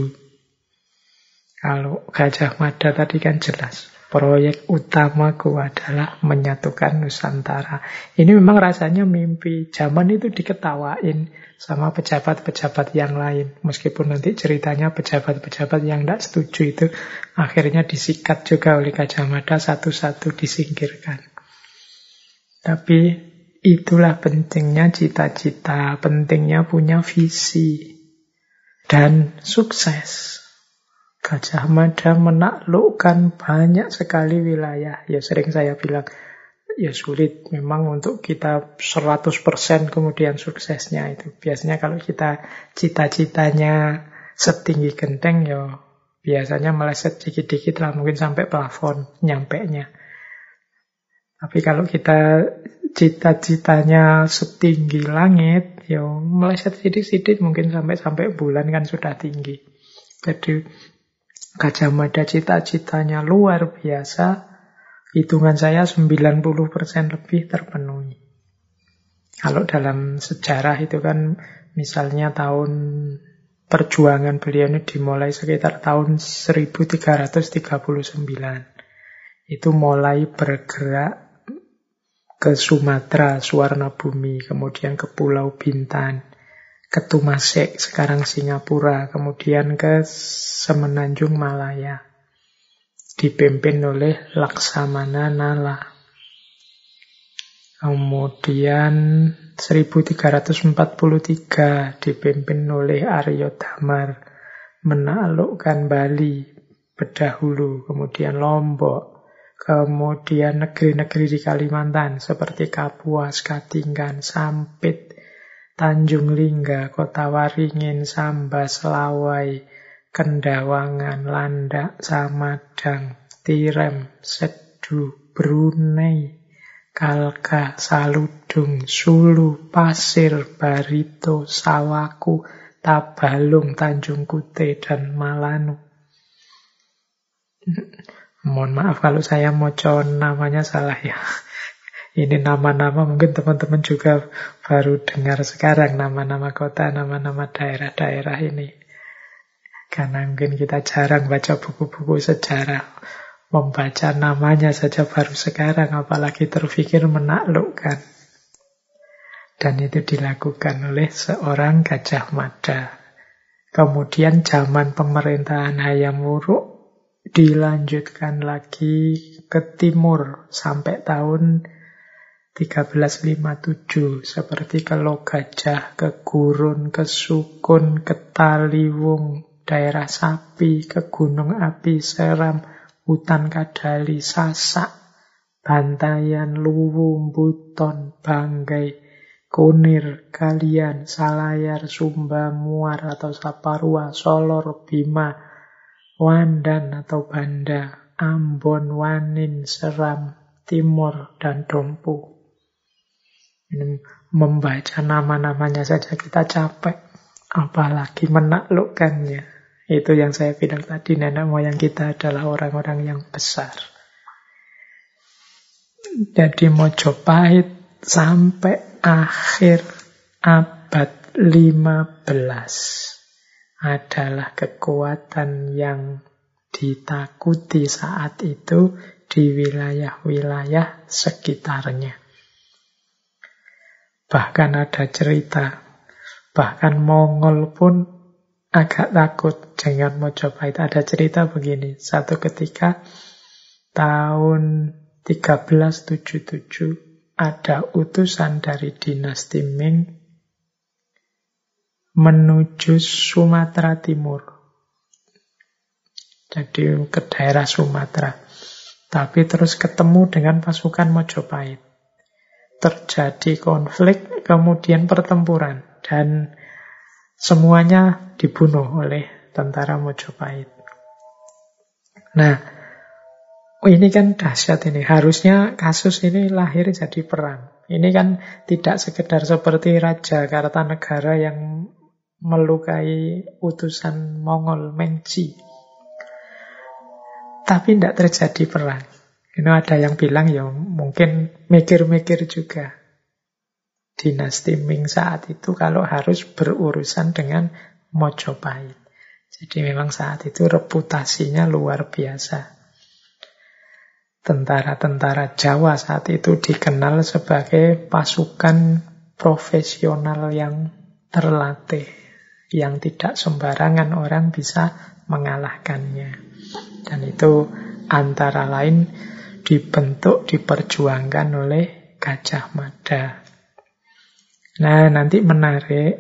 kalau Gajah Mada tadi kan jelas proyek utamaku adalah menyatukan Nusantara. Ini memang rasanya mimpi. Zaman itu diketawain sama pejabat-pejabat yang lain. Meskipun nanti ceritanya pejabat-pejabat yang tidak setuju itu akhirnya disikat juga oleh Gajah satu-satu disingkirkan. Tapi itulah pentingnya cita-cita, pentingnya punya visi dan sukses. Gajah Mada menaklukkan banyak sekali wilayah. Ya sering saya bilang, ya sulit memang untuk kita 100% kemudian suksesnya itu. Biasanya kalau kita cita-citanya setinggi genteng ya biasanya meleset dikit-dikit lah mungkin sampai plafon nyampe nya. Tapi kalau kita cita-citanya setinggi langit, ya meleset sedikit-sedikit mungkin sampai-sampai bulan kan sudah tinggi. Jadi Gajah Mada cita-citanya luar biasa, hitungan saya 90% lebih terpenuhi. Kalau dalam sejarah itu kan misalnya tahun perjuangan beliau ini dimulai sekitar tahun 1339. Itu mulai bergerak ke Sumatera, Suwarna Bumi, kemudian ke Pulau Bintan, ke Tumasek, sekarang Singapura, kemudian ke Semenanjung Malaya. Dipimpin oleh Laksamana Nala. Kemudian 1343 dipimpin oleh Aryo Damar menaklukkan Bali berdahulu, kemudian Lombok, kemudian negeri-negeri di Kalimantan seperti Kapuas, Katingan, Sampit, Tanjung Lingga, Kota Waringin, Sambas, Lawai, Kendawangan, Landak, Samadang, Tirem, Sedu, Brunei, Kalka, Saludung, Sulu, Pasir, Barito, Sawaku, Tabalung, Tanjung Kute, dan Malanu. Mohon maaf kalau saya mau namanya salah ya. Ini nama-nama mungkin teman-teman juga baru dengar sekarang nama-nama kota, nama-nama daerah-daerah ini. Karena mungkin kita jarang baca buku-buku sejarah Membaca namanya saja baru sekarang, apalagi terfikir menaklukkan. Dan itu dilakukan oleh seorang Gajah Mada. Kemudian zaman pemerintahan Hayam Wuruk dilanjutkan lagi ke timur sampai tahun 1357 seperti ke Logajah, ke Gurun, ke Sukun, ke Taliwung, daerah Sapi, ke Gunung Api Seram, hutan kadali, sasak, bantayan, luwu, buton, banggai, kunir, kalian, salayar, sumba, muar atau saparua, solor, bima, wandan atau banda, ambon, wanin, seram, timur, dan dompu. Membaca nama-namanya saja kita capek, apalagi menaklukkannya. Itu yang saya bilang tadi, nenek moyang kita adalah orang-orang yang besar. Jadi Mojopahit sampai akhir abad 15 adalah kekuatan yang ditakuti saat itu di wilayah-wilayah sekitarnya. Bahkan ada cerita, bahkan Mongol pun agak takut dengan Mojopahit. Ada cerita begini, satu ketika tahun 1377 ada utusan dari dinasti Ming menuju Sumatera Timur. Jadi ke daerah Sumatera. Tapi terus ketemu dengan pasukan Mojopahit. Terjadi konflik, kemudian pertempuran. Dan Semuanya dibunuh oleh tentara Mojopahit. Nah, ini kan dahsyat ini. Harusnya kasus ini lahir jadi perang. Ini kan tidak sekedar seperti Raja Kartanegara yang melukai utusan Mongol Mengci. Tapi tidak terjadi perang. Ini ada yang bilang ya mungkin mikir-mikir juga dinasti Ming saat itu kalau harus berurusan dengan Mojopahit. Jadi memang saat itu reputasinya luar biasa. Tentara-tentara Jawa saat itu dikenal sebagai pasukan profesional yang terlatih, yang tidak sembarangan orang bisa mengalahkannya. Dan itu antara lain dibentuk, diperjuangkan oleh Gajah Mada. Nah, nanti menarik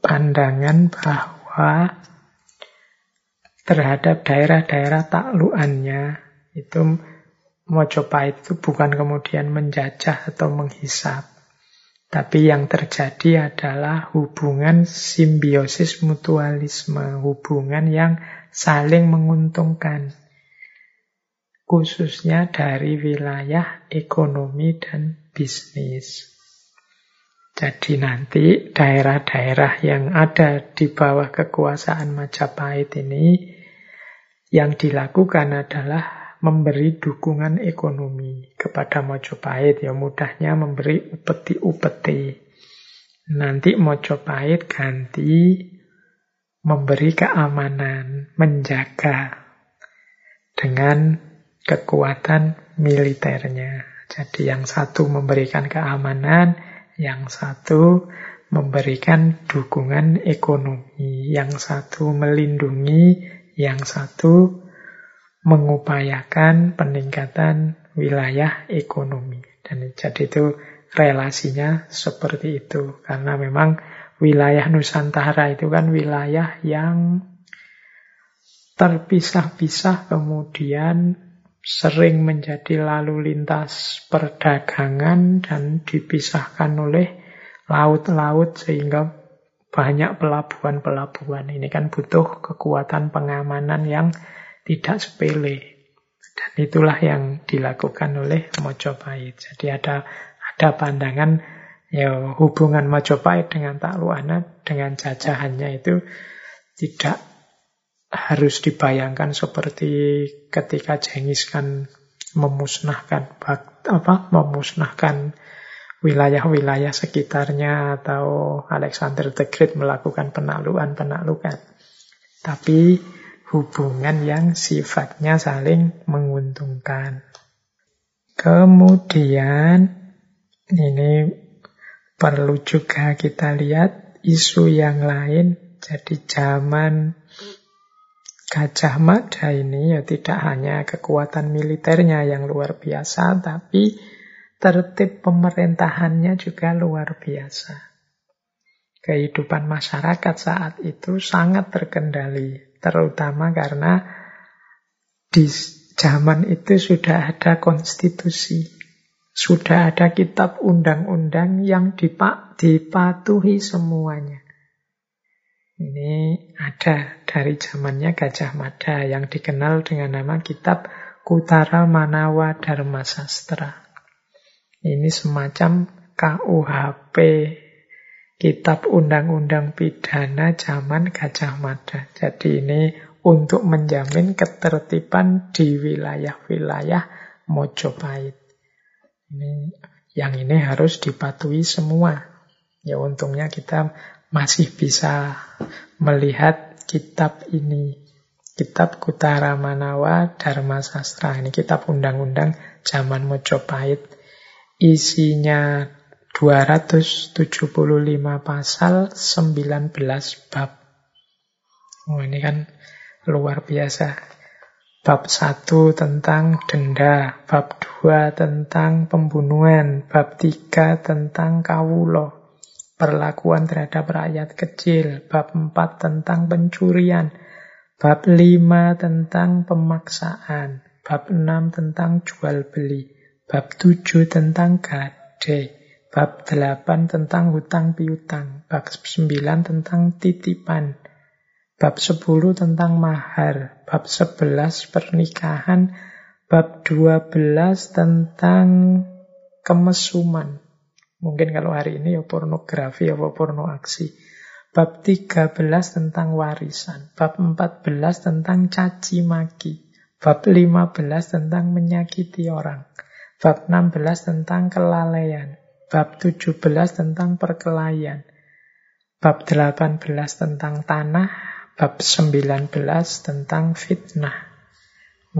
pandangan bahwa terhadap daerah-daerah takluannya itu Mojopahit itu bukan kemudian menjajah atau menghisap. Tapi yang terjadi adalah hubungan simbiosis mutualisme, hubungan yang saling menguntungkan. Khususnya dari wilayah ekonomi dan bisnis. Jadi nanti daerah-daerah yang ada di bawah kekuasaan Majapahit ini yang dilakukan adalah memberi dukungan ekonomi kepada Majapahit. Ya mudahnya memberi upeti-upeti. Nanti Majapahit ganti memberi keamanan, menjaga dengan kekuatan militernya. Jadi yang satu memberikan keamanan, yang satu memberikan dukungan ekonomi, yang satu melindungi, yang satu mengupayakan peningkatan wilayah ekonomi. Dan jadi itu relasinya seperti itu. Karena memang wilayah Nusantara itu kan wilayah yang terpisah-pisah kemudian sering menjadi lalu lintas perdagangan dan dipisahkan oleh laut-laut sehingga banyak pelabuhan-pelabuhan. Ini kan butuh kekuatan pengamanan yang tidak sepele. Dan itulah yang dilakukan oleh Mojopahit. Jadi ada ada pandangan ya hubungan Mojopahit dengan Takluana dengan jajahannya itu tidak harus dibayangkan seperti ketika Jengis kan memusnahkan apa memusnahkan wilayah-wilayah sekitarnya atau Alexander the Great melakukan penaklukan-penaklukan. Tapi hubungan yang sifatnya saling menguntungkan. Kemudian ini perlu juga kita lihat isu yang lain. Jadi zaman Gajah Mada ini ya tidak hanya kekuatan militernya yang luar biasa, tapi tertib pemerintahannya juga luar biasa. Kehidupan masyarakat saat itu sangat terkendali, terutama karena di zaman itu sudah ada konstitusi, sudah ada kitab undang-undang yang dipatuhi semuanya. Ini ada dari zamannya Gajah Mada yang dikenal dengan nama kitab Kutara Manawa Dharma Sastra. Ini semacam KUHP, kitab undang-undang pidana zaman Gajah Mada. Jadi ini untuk menjamin ketertiban di wilayah-wilayah Mojopahit. Ini yang ini harus dipatuhi semua. Ya untungnya kita masih bisa melihat kitab ini. Kitab Kutara Manawa Dharma Sastra. Ini kitab undang-undang zaman Mojopahit. Isinya 275 pasal, 19 bab. Oh, ini kan luar biasa. Bab 1 tentang denda, bab 2 tentang pembunuhan, bab 3 tentang kawulo, perlakuan terhadap rakyat kecil, bab 4 tentang pencurian, bab 5 tentang pemaksaan, bab 6 tentang jual beli, bab 7 tentang gade, bab 8 tentang hutang piutang, bab 9 tentang titipan, bab 10 tentang mahar, bab 11 pernikahan, bab 12 tentang kemesuman, Mungkin kalau hari ini ya pornografi atau porno aksi. Bab 13 tentang warisan. Bab 14 tentang caci maki. Bab 15 tentang menyakiti orang. Bab 16 tentang kelalaian. Bab 17 tentang perkelahian. Bab 18 tentang tanah. Bab 19 tentang fitnah.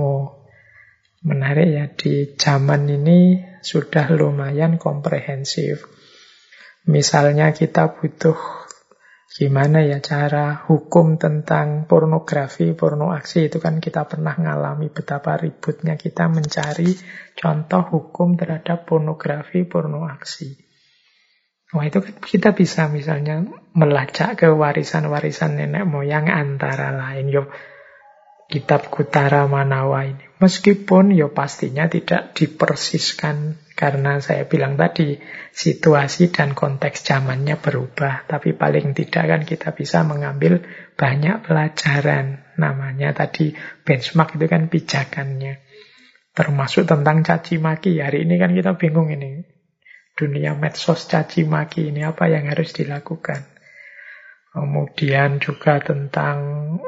Oh, menarik ya di zaman ini sudah lumayan komprehensif. Misalnya kita butuh gimana ya cara hukum tentang pornografi, porno aksi itu kan kita pernah ngalami betapa ributnya kita mencari contoh hukum terhadap pornografi, porno aksi. Wah itu kan kita bisa misalnya melacak ke warisan-warisan nenek moyang antara lain. Yo, kitab Kutara Manawa ini. Meskipun ya pastinya tidak dipersiskan karena saya bilang tadi situasi dan konteks zamannya berubah. Tapi paling tidak kan kita bisa mengambil banyak pelajaran. Namanya tadi benchmark itu kan pijakannya. Termasuk tentang caci maki. Hari ini kan kita bingung ini. Dunia medsos caci maki ini apa yang harus dilakukan. Kemudian juga tentang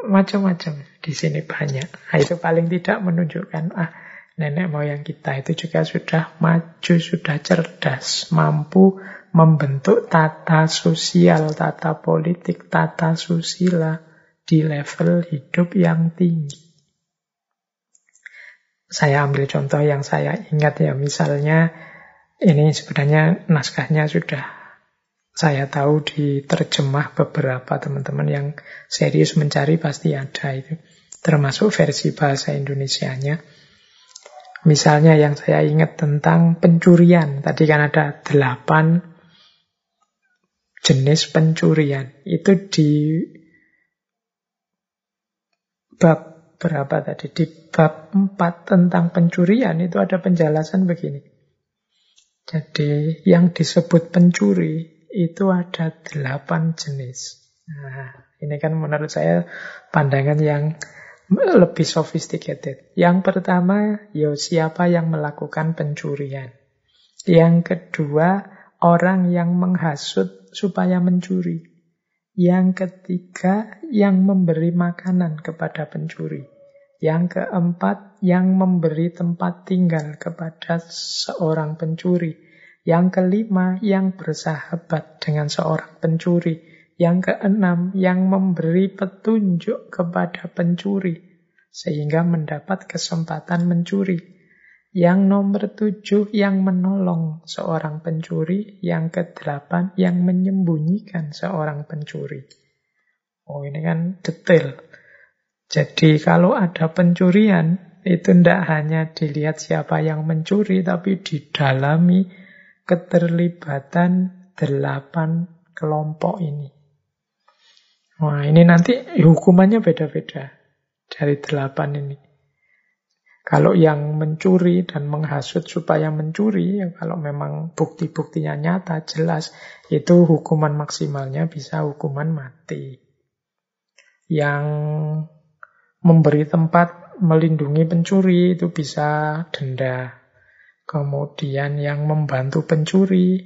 macam-macam. Di sini banyak. Nah, itu paling tidak menunjukkan, ah, nenek moyang kita itu juga sudah maju, sudah cerdas, mampu membentuk tata sosial, tata politik, tata susila di level hidup yang tinggi. saya ambil contoh yang saya ingat ya, misalnya ini sebenarnya naskahnya sudah saya tahu diterjemah beberapa teman-teman yang serius mencari pasti ada itu. Termasuk versi bahasa Indonesianya. Misalnya yang saya ingat tentang pencurian. Tadi kan ada delapan jenis pencurian. Itu di bab berapa tadi? Di bab 4 tentang pencurian itu ada penjelasan begini. Jadi yang disebut pencuri itu ada delapan jenis. Nah, ini kan menurut saya pandangan yang lebih sophisticated. Yang pertama, yo siapa yang melakukan pencurian. Yang kedua, orang yang menghasut supaya mencuri. Yang ketiga, yang memberi makanan kepada pencuri. Yang keempat, yang memberi tempat tinggal kepada seorang pencuri. Yang kelima, yang bersahabat dengan seorang pencuri. Yang keenam, yang memberi petunjuk kepada pencuri. Sehingga mendapat kesempatan mencuri. Yang nomor tujuh, yang menolong seorang pencuri. Yang kedelapan, yang menyembunyikan seorang pencuri. Oh ini kan detail. Jadi kalau ada pencurian, itu tidak hanya dilihat siapa yang mencuri, tapi didalami keterlibatan delapan kelompok ini. Wah, ini nanti hukumannya beda-beda dari delapan ini. Kalau yang mencuri dan menghasut supaya mencuri, ya kalau memang bukti-buktinya nyata, jelas, itu hukuman maksimalnya bisa hukuman mati. Yang memberi tempat melindungi pencuri itu bisa denda. Kemudian yang membantu pencuri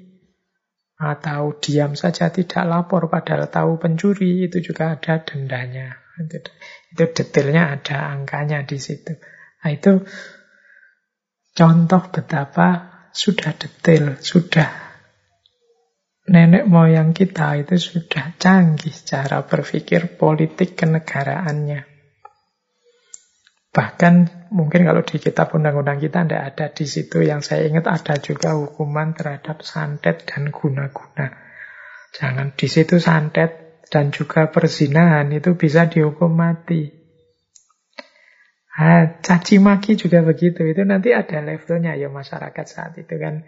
atau diam saja tidak lapor padahal tahu pencuri itu juga ada dendanya. Itu, detailnya ada angkanya di situ. Nah, itu contoh betapa sudah detail, sudah nenek moyang kita itu sudah canggih cara berpikir politik kenegaraannya. Bahkan mungkin kalau di kitab undang-undang kita tidak ada di situ yang saya ingat ada juga hukuman terhadap santet dan guna-guna. Jangan di situ santet dan juga perzinahan itu bisa dihukum mati. Nah, caci maki juga begitu. Itu nanti ada levelnya ya masyarakat saat itu kan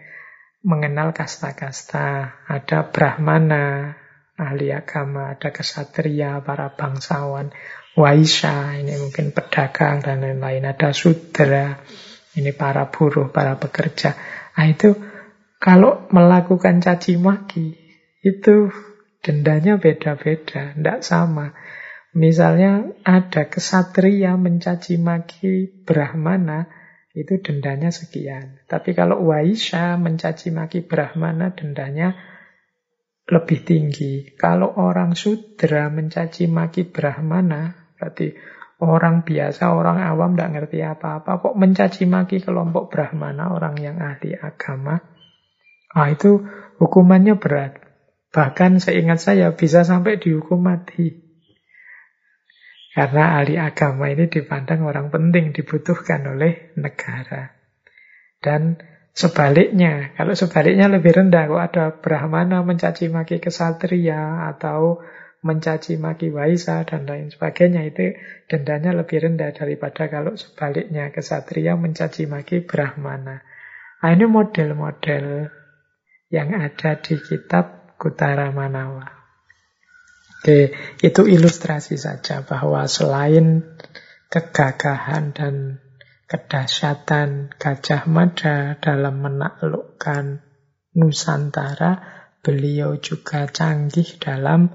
mengenal kasta-kasta. Ada brahmana, ahli agama, ada kesatria, para bangsawan. Waisya, ini mungkin pedagang dan lain-lain. Ada sudra, ini para buruh, para pekerja. Nah itu kalau melakukan caci maki, itu dendanya beda-beda, tidak sama. Misalnya ada kesatria mencaci maki Brahmana, itu dendanya sekian. Tapi kalau Waisya mencaci maki Brahmana, dendanya lebih tinggi. Kalau orang sudra mencaci maki Brahmana, Berarti orang biasa, orang awam tidak ngerti apa-apa, kok mencaci maki kelompok Brahmana, orang yang ahli agama. Ah itu hukumannya berat. Bahkan seingat saya bisa sampai dihukum mati. Karena ahli agama ini dipandang orang penting, dibutuhkan oleh negara. Dan sebaliknya, kalau sebaliknya lebih rendah, kok ada Brahmana mencaci maki kesatria atau mencaci maki Waisa dan lain sebagainya itu dendanya lebih rendah daripada kalau sebaliknya kesatria mencaci maki Brahmana. Nah, ini model-model yang ada di kitab Kutara Manawa. Oke, itu ilustrasi saja bahwa selain kegagahan dan kedahsyatan Gajah Mada dalam menaklukkan Nusantara, beliau juga canggih dalam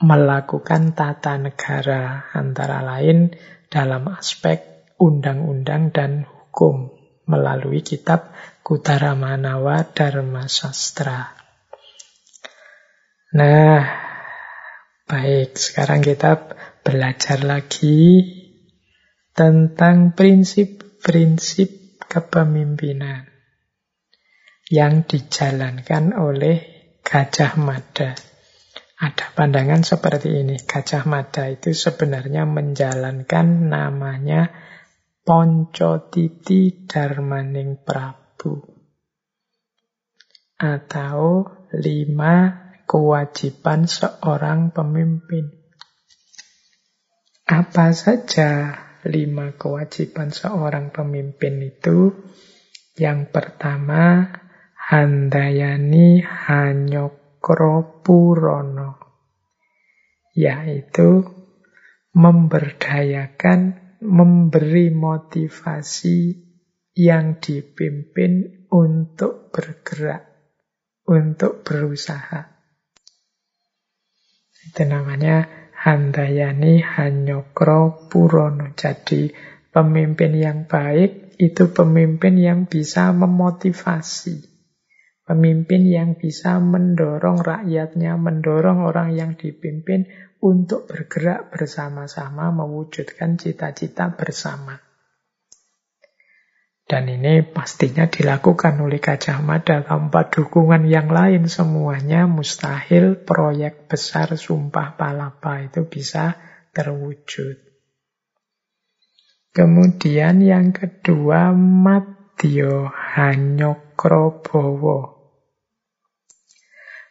melakukan tata negara antara lain dalam aspek undang-undang dan hukum melalui kitab Kutara Manawa Dharma Sastra. Nah, baik, sekarang kita belajar lagi tentang prinsip-prinsip kepemimpinan yang dijalankan oleh Gajah Mada. Ada pandangan seperti ini. Gajah Mada itu sebenarnya menjalankan namanya Poncotiti Darmaning Prabu. Atau lima kewajiban seorang pemimpin. Apa saja lima kewajiban seorang pemimpin itu? Yang pertama, handayani hanyokro purono. Yaitu memberdayakan, memberi motivasi yang dipimpin untuk bergerak, untuk berusaha. Itu namanya handayani hanyokro purono. Jadi pemimpin yang baik itu pemimpin yang bisa memotivasi. Pemimpin yang bisa mendorong rakyatnya, mendorong orang yang dipimpin untuk bergerak bersama-sama mewujudkan cita-cita bersama. Dan ini pastinya dilakukan oleh Gajah Mada tanpa dukungan yang lain semuanya mustahil proyek besar Sumpah Palapa itu bisa terwujud. Kemudian yang kedua Matyo Hanyokrobowo.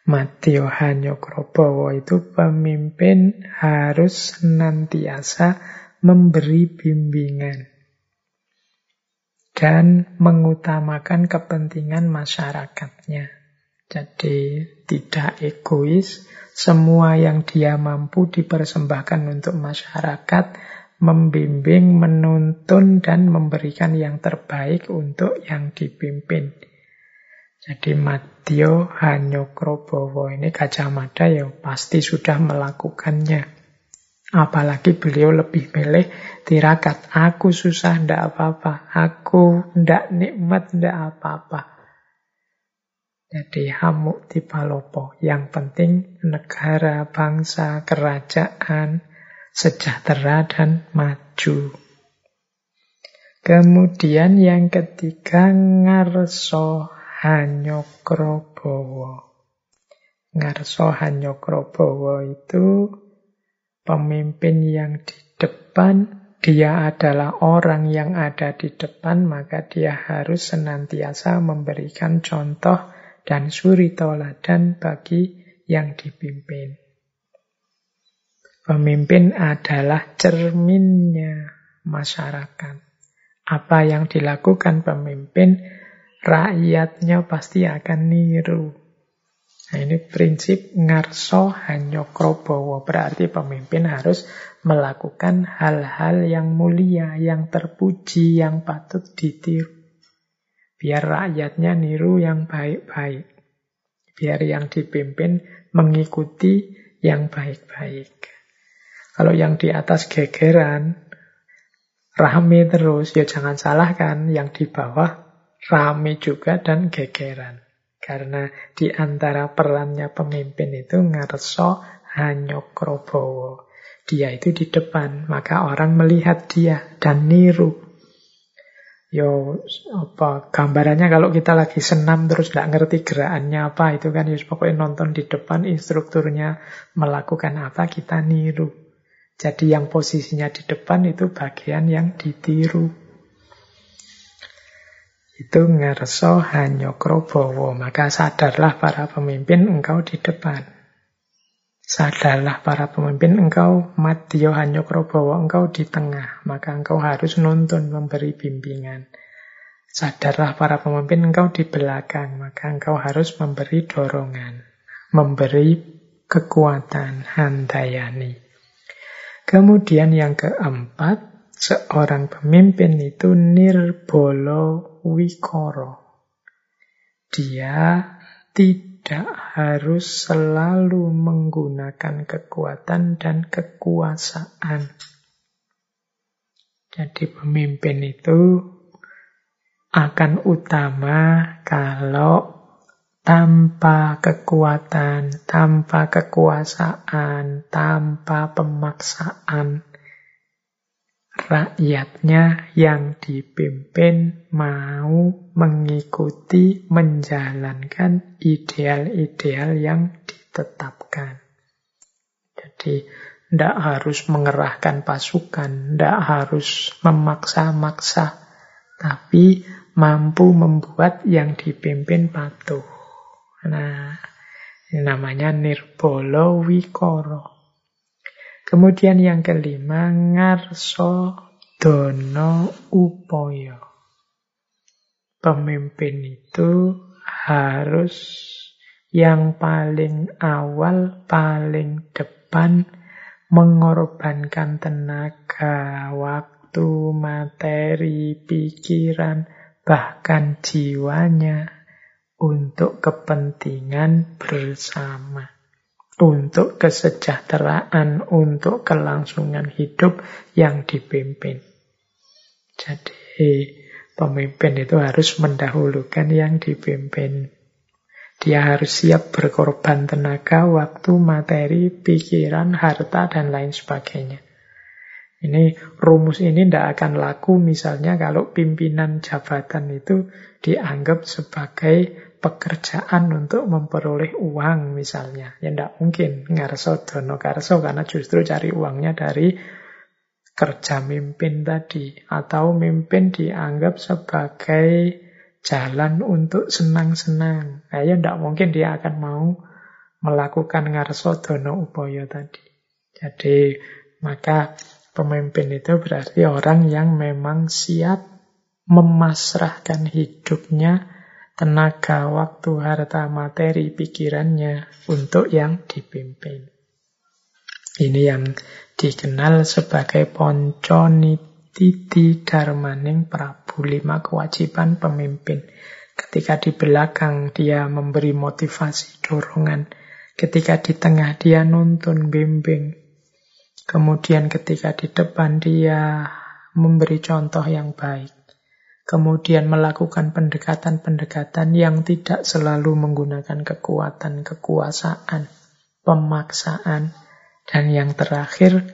Matyo Hanyokrobowo itu pemimpin harus senantiasa memberi bimbingan dan mengutamakan kepentingan masyarakatnya. Jadi tidak egois, semua yang dia mampu dipersembahkan untuk masyarakat, membimbing, menuntun, dan memberikan yang terbaik untuk yang dipimpin. Jadi Madyo Hanyokrobowo ini Gajah Mada ya pasti sudah melakukannya. Apalagi beliau lebih milih tirakat. Aku susah, ndak apa-apa. Aku ndak nikmat, ndak apa-apa. Jadi hamuk di palopo. Yang penting negara, bangsa, kerajaan, sejahtera dan maju. Kemudian yang ketiga ngarso hanyokrobowo. Ngarso hanyokrobowo itu pemimpin yang di depan, dia adalah orang yang ada di depan, maka dia harus senantiasa memberikan contoh dan suri toladan bagi yang dipimpin. Pemimpin adalah cerminnya masyarakat. Apa yang dilakukan pemimpin, rakyatnya pasti akan niru. Nah ini prinsip ngarso hanyokrobowo. Berarti pemimpin harus melakukan hal-hal yang mulia, yang terpuji, yang patut ditiru. Biar rakyatnya niru yang baik-baik. Biar yang dipimpin mengikuti yang baik-baik. Kalau yang di atas gegeran, rame terus, ya jangan salahkan yang di bawah rame juga dan gegeran. Karena di antara perannya pemimpin itu ngarso hanyokrobowo. Dia itu di depan, maka orang melihat dia dan niru. Yo, apa gambarannya kalau kita lagi senam terus tidak ngerti gerakannya apa itu kan ya pokoknya nonton di depan instrukturnya melakukan apa kita niru. Jadi yang posisinya di depan itu bagian yang ditiru. Itu ngerso hanyokrobowo. Maka sadarlah para pemimpin engkau di depan. Sadarlah para pemimpin engkau madyo hanyokrobowo. Engkau di tengah. Maka engkau harus nuntun memberi bimbingan. Sadarlah para pemimpin engkau di belakang. Maka engkau harus memberi dorongan. Memberi kekuatan handayani. Kemudian yang keempat, seorang pemimpin itu nirbolo wikoro. Dia tidak harus selalu menggunakan kekuatan dan kekuasaan. Jadi pemimpin itu akan utama kalau tanpa kekuatan, tanpa kekuasaan, tanpa pemaksaan, rakyatnya yang dipimpin mau mengikuti, menjalankan ideal-ideal yang ditetapkan. Jadi Tidak harus mengerahkan pasukan, tidak harus memaksa-maksa, tapi mampu membuat yang dipimpin patuh. Nah, ini namanya nirbolo wikoro. Kemudian yang kelima, ngarso dono upoyo. Pemimpin itu harus yang paling awal, paling depan mengorbankan tenaga, waktu, materi, pikiran, bahkan jiwanya untuk kepentingan bersama untuk kesejahteraan, untuk kelangsungan hidup yang dipimpin. Jadi pemimpin itu harus mendahulukan yang dipimpin. Dia harus siap berkorban tenaga, waktu, materi, pikiran, harta, dan lain sebagainya. Ini rumus ini tidak akan laku misalnya kalau pimpinan jabatan itu dianggap sebagai pekerjaan untuk memperoleh uang misalnya. Ya tidak mungkin ngarso dono karso karena justru cari uangnya dari kerja mimpin tadi. Atau mimpin dianggap sebagai jalan untuk senang-senang. Nah, ya tidak mungkin dia akan mau melakukan ngarso dono upoyo tadi. Jadi maka Pemimpin itu berarti orang yang memang siap memasrahkan hidupnya, tenaga, waktu, harta, materi, pikirannya untuk yang dipimpin. Ini yang dikenal sebagai ponconititi darmaning Prabu lima kewajiban pemimpin. Ketika di belakang dia memberi motivasi, dorongan. Ketika di tengah dia nuntun, bimbing. Kemudian ketika di depan dia memberi contoh yang baik. Kemudian melakukan pendekatan-pendekatan yang tidak selalu menggunakan kekuatan, kekuasaan, pemaksaan. Dan yang terakhir,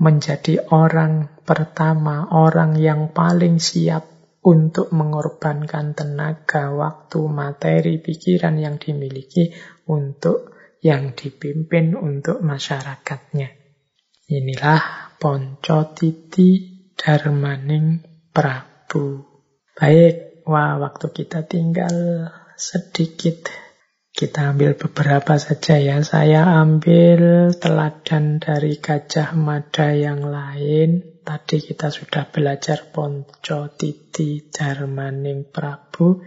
menjadi orang pertama, orang yang paling siap untuk mengorbankan tenaga, waktu, materi, pikiran yang dimiliki untuk yang dipimpin untuk masyarakatnya. Inilah ponco titi darmaning Prabu. Baik, wah waktu kita tinggal sedikit. Kita ambil beberapa saja ya. Saya ambil teladan dari Gajah Mada yang lain. Tadi kita sudah belajar ponco titi darmaning Prabu.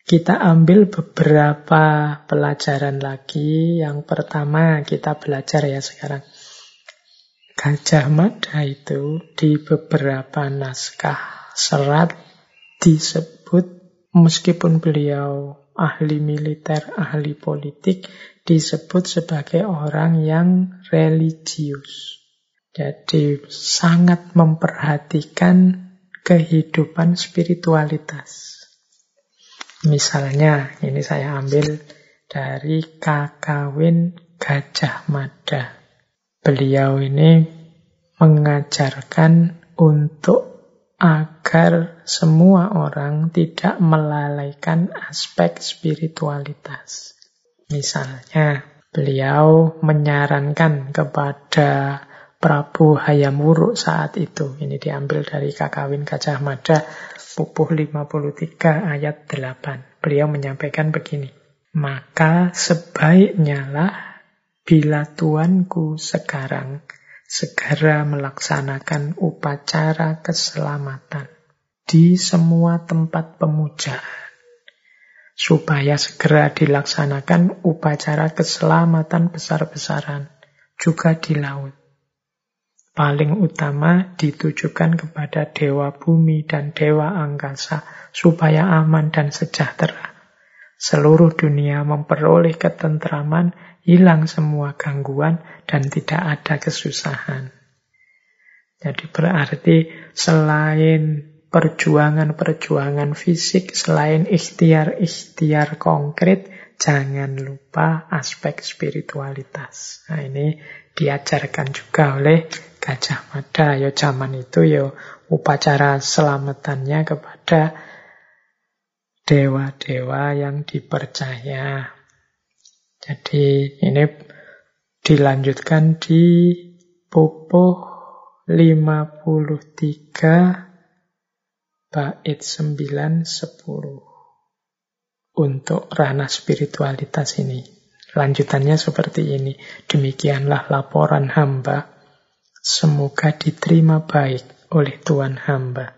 Kita ambil beberapa pelajaran lagi. Yang pertama kita belajar ya sekarang. Gajah Mada itu di beberapa naskah serat disebut meskipun beliau ahli militer, ahli politik, disebut sebagai orang yang religius. Jadi sangat memperhatikan kehidupan spiritualitas. Misalnya, ini saya ambil dari Kakawin Gajah Mada. Beliau ini mengajarkan untuk agar semua orang tidak melalaikan aspek spiritualitas. Misalnya, beliau menyarankan kepada Prabu Hayam Wuruk saat itu. Ini diambil dari Kakawin Gajah Mada, pupuh 53 ayat 8. Beliau menyampaikan begini, Maka sebaiknya lah Bila tuanku sekarang segera melaksanakan upacara keselamatan di semua tempat pemujaan, supaya segera dilaksanakan upacara keselamatan besar-besaran juga di laut. Paling utama ditujukan kepada dewa bumi dan dewa angkasa supaya aman dan sejahtera. Seluruh dunia memperoleh ketentraman hilang semua gangguan dan tidak ada kesusahan. Jadi berarti selain perjuangan-perjuangan fisik, selain ikhtiar-ikhtiar konkret, jangan lupa aspek spiritualitas. Nah ini diajarkan juga oleh Gajah Mada. Ya zaman itu ya upacara selamatannya kepada dewa-dewa yang dipercaya. Jadi ini Dilanjutkan di Pupuh 53 bait 9 10 untuk ranah spiritualitas ini. Lanjutannya seperti ini. Demikianlah laporan hamba. Semoga diterima baik oleh Tuhan hamba.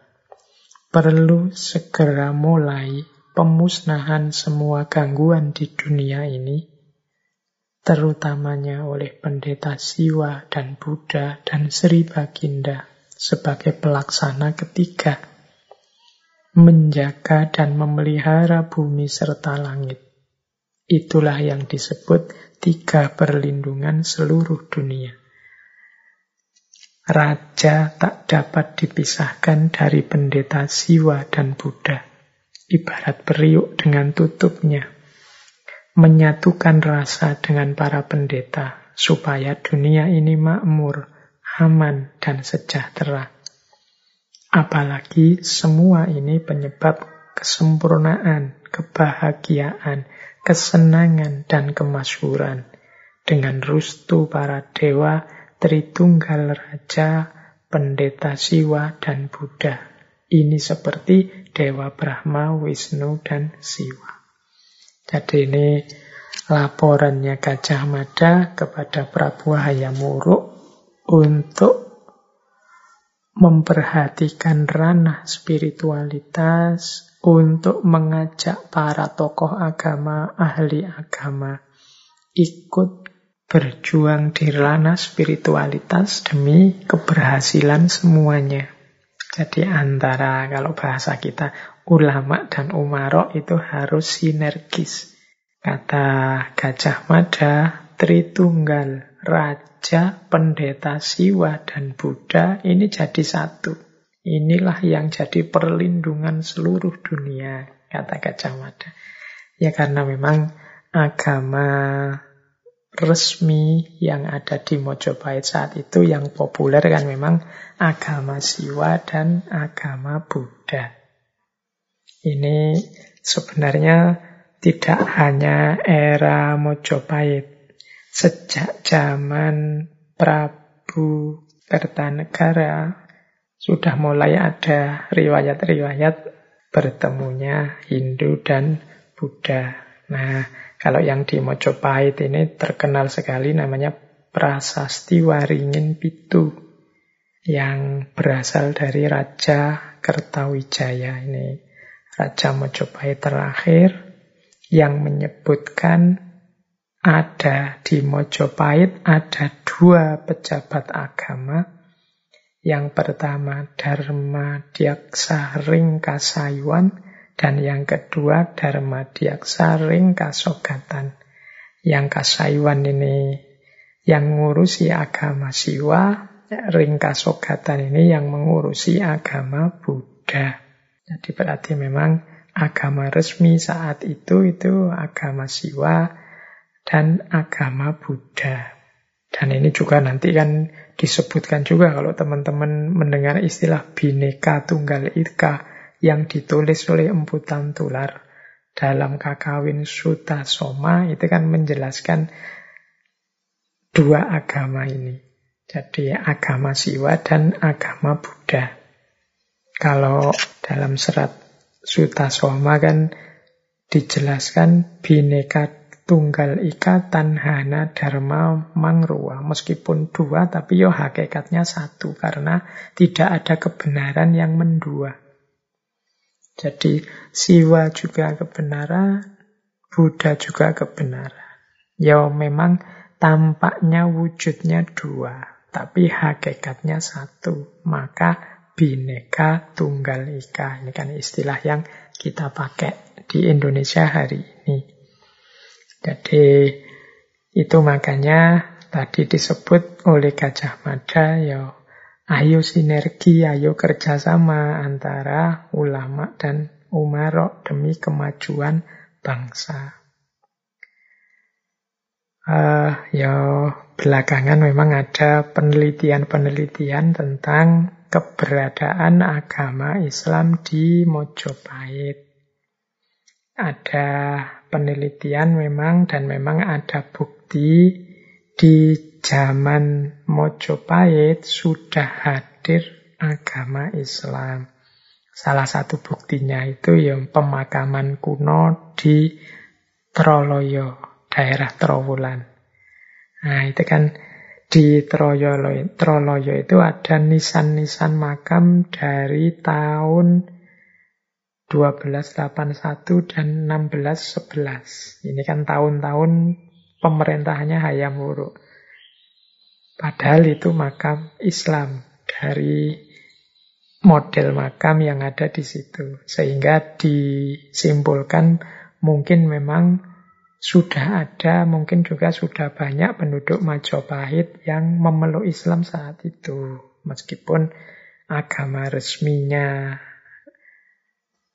Perlu segera mulai pemusnahan semua gangguan di dunia ini terutamanya oleh pendeta Siwa dan Buddha dan Sri Baginda sebagai pelaksana ketiga, menjaga dan memelihara bumi serta langit. Itulah yang disebut tiga perlindungan seluruh dunia. Raja tak dapat dipisahkan dari pendeta Siwa dan Buddha, ibarat periuk dengan tutupnya menyatukan rasa dengan para pendeta supaya dunia ini makmur, aman, dan sejahtera. Apalagi semua ini penyebab kesempurnaan, kebahagiaan, kesenangan, dan kemasyuran. Dengan rustu para dewa, Tritunggal Raja, Pendeta Siwa, dan Buddha. Ini seperti Dewa Brahma, Wisnu, dan Siwa. Jadi ini laporannya Gajah Mada kepada Prabu Hayamuruk untuk memperhatikan ranah spiritualitas, untuk mengajak para tokoh agama, ahli agama, ikut berjuang di ranah spiritualitas demi keberhasilan semuanya. Jadi antara kalau bahasa kita ulama dan umarok itu harus sinergis. Kata Gajah Mada, Tritunggal, Raja, Pendeta Siwa, dan Buddha ini jadi satu. Inilah yang jadi perlindungan seluruh dunia, kata Gajah Mada. Ya karena memang agama resmi yang ada di Mojopahit saat itu yang populer kan memang agama Siwa dan agama Buddha. Ini sebenarnya tidak hanya era Mojopahit. Sejak zaman Prabu Kertanegara sudah mulai ada riwayat-riwayat bertemunya Hindu dan Buddha. Nah, kalau yang di Mojopahit ini terkenal sekali namanya Prasasti Waringin Pitu yang berasal dari Raja Kertawijaya ini Raja Mojopahit terakhir yang menyebutkan ada di Mojopahit ada dua pejabat agama. Yang pertama Dharma Diaksa Ringkasayuan dan yang kedua Dharma Diaksa Ringkasogatan. Yang Kasayuan ini yang mengurusi agama Siwa, Ringkasogatan ini yang mengurusi agama Buddha. Jadi berarti memang agama resmi saat itu itu agama Siwa dan agama Buddha. Dan ini juga nanti kan disebutkan juga kalau teman-teman mendengar istilah Bhinneka Tunggal Ika yang ditulis oleh Empu Tantular dalam Kakawin Suta Soma itu kan menjelaskan dua agama ini. Jadi agama Siwa dan agama Buddha. Kalau dalam serat Suta Soma kan dijelaskan bineka tunggal ika tanhana dharma mangruwa. Meskipun dua tapi yo hakikatnya satu karena tidak ada kebenaran yang mendua. Jadi siwa juga kebenaran, Buddha juga kebenaran. Ya memang tampaknya wujudnya dua, tapi hakikatnya satu. Maka Bineka Tunggal Ika. Ini kan istilah yang kita pakai di Indonesia hari ini. Jadi itu makanya tadi disebut oleh Gajah Mada ya ayo sinergi, ayo kerjasama antara ulama dan umarok demi kemajuan bangsa. Uh, ya belakangan memang ada penelitian-penelitian tentang keberadaan agama Islam di Mojopahit. Ada penelitian memang dan memang ada bukti di zaman Mojopahit sudah hadir agama Islam. Salah satu buktinya itu yang pemakaman kuno di Troloyo, daerah Trowulan. Nah, itu kan di Troloyo, itu ada nisan-nisan makam dari tahun 1281 dan 1611. Ini kan tahun-tahun pemerintahannya Hayam Wuruk. Padahal itu makam Islam dari model makam yang ada di situ. Sehingga disimpulkan mungkin memang sudah ada, mungkin juga sudah banyak penduduk Majapahit yang memeluk Islam saat itu. Meskipun agama resminya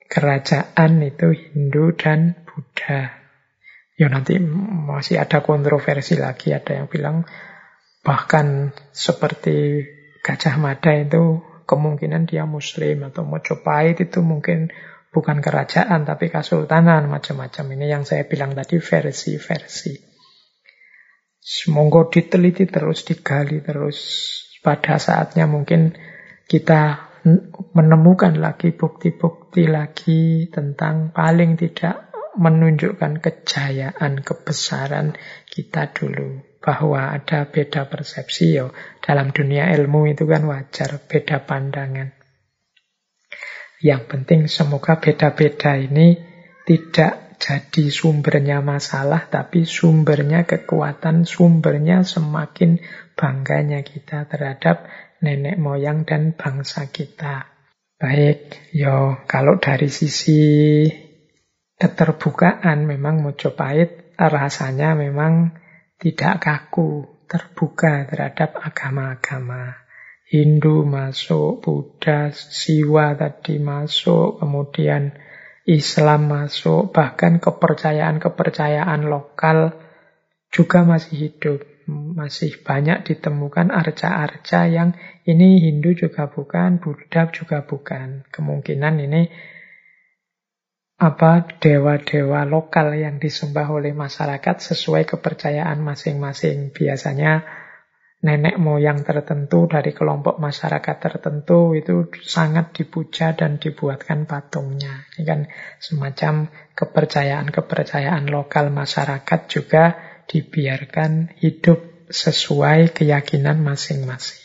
kerajaan itu Hindu dan Buddha. Ya nanti masih ada kontroversi lagi, ada yang bilang bahkan seperti Gajah Mada itu kemungkinan dia muslim atau Mojopahit itu mungkin bukan kerajaan tapi kesultanan macam-macam. Ini yang saya bilang tadi versi-versi. Semoga diteliti terus, digali terus. Pada saatnya mungkin kita menemukan lagi bukti-bukti lagi tentang paling tidak menunjukkan kejayaan, kebesaran kita dulu. Bahwa ada beda persepsi ya. Dalam dunia ilmu itu kan wajar, beda pandangan. Yang penting semoga beda-beda ini tidak jadi sumbernya masalah, tapi sumbernya kekuatan, sumbernya semakin bangganya kita terhadap nenek moyang dan bangsa kita. Baik, yo kalau dari sisi keterbukaan memang Mojopahit rasanya memang tidak kaku, terbuka terhadap agama-agama. Hindu masuk, Buddha, Siwa tadi masuk, kemudian Islam masuk, bahkan kepercayaan-kepercayaan lokal juga masih hidup masih banyak ditemukan arca-arca yang ini Hindu juga bukan, Buddha juga bukan. Kemungkinan ini apa dewa-dewa lokal yang disembah oleh masyarakat sesuai kepercayaan masing-masing. Biasanya nenek moyang tertentu dari kelompok masyarakat tertentu itu sangat dipuja dan dibuatkan patungnya. Ini kan semacam kepercayaan-kepercayaan lokal masyarakat juga dibiarkan hidup sesuai keyakinan masing-masing.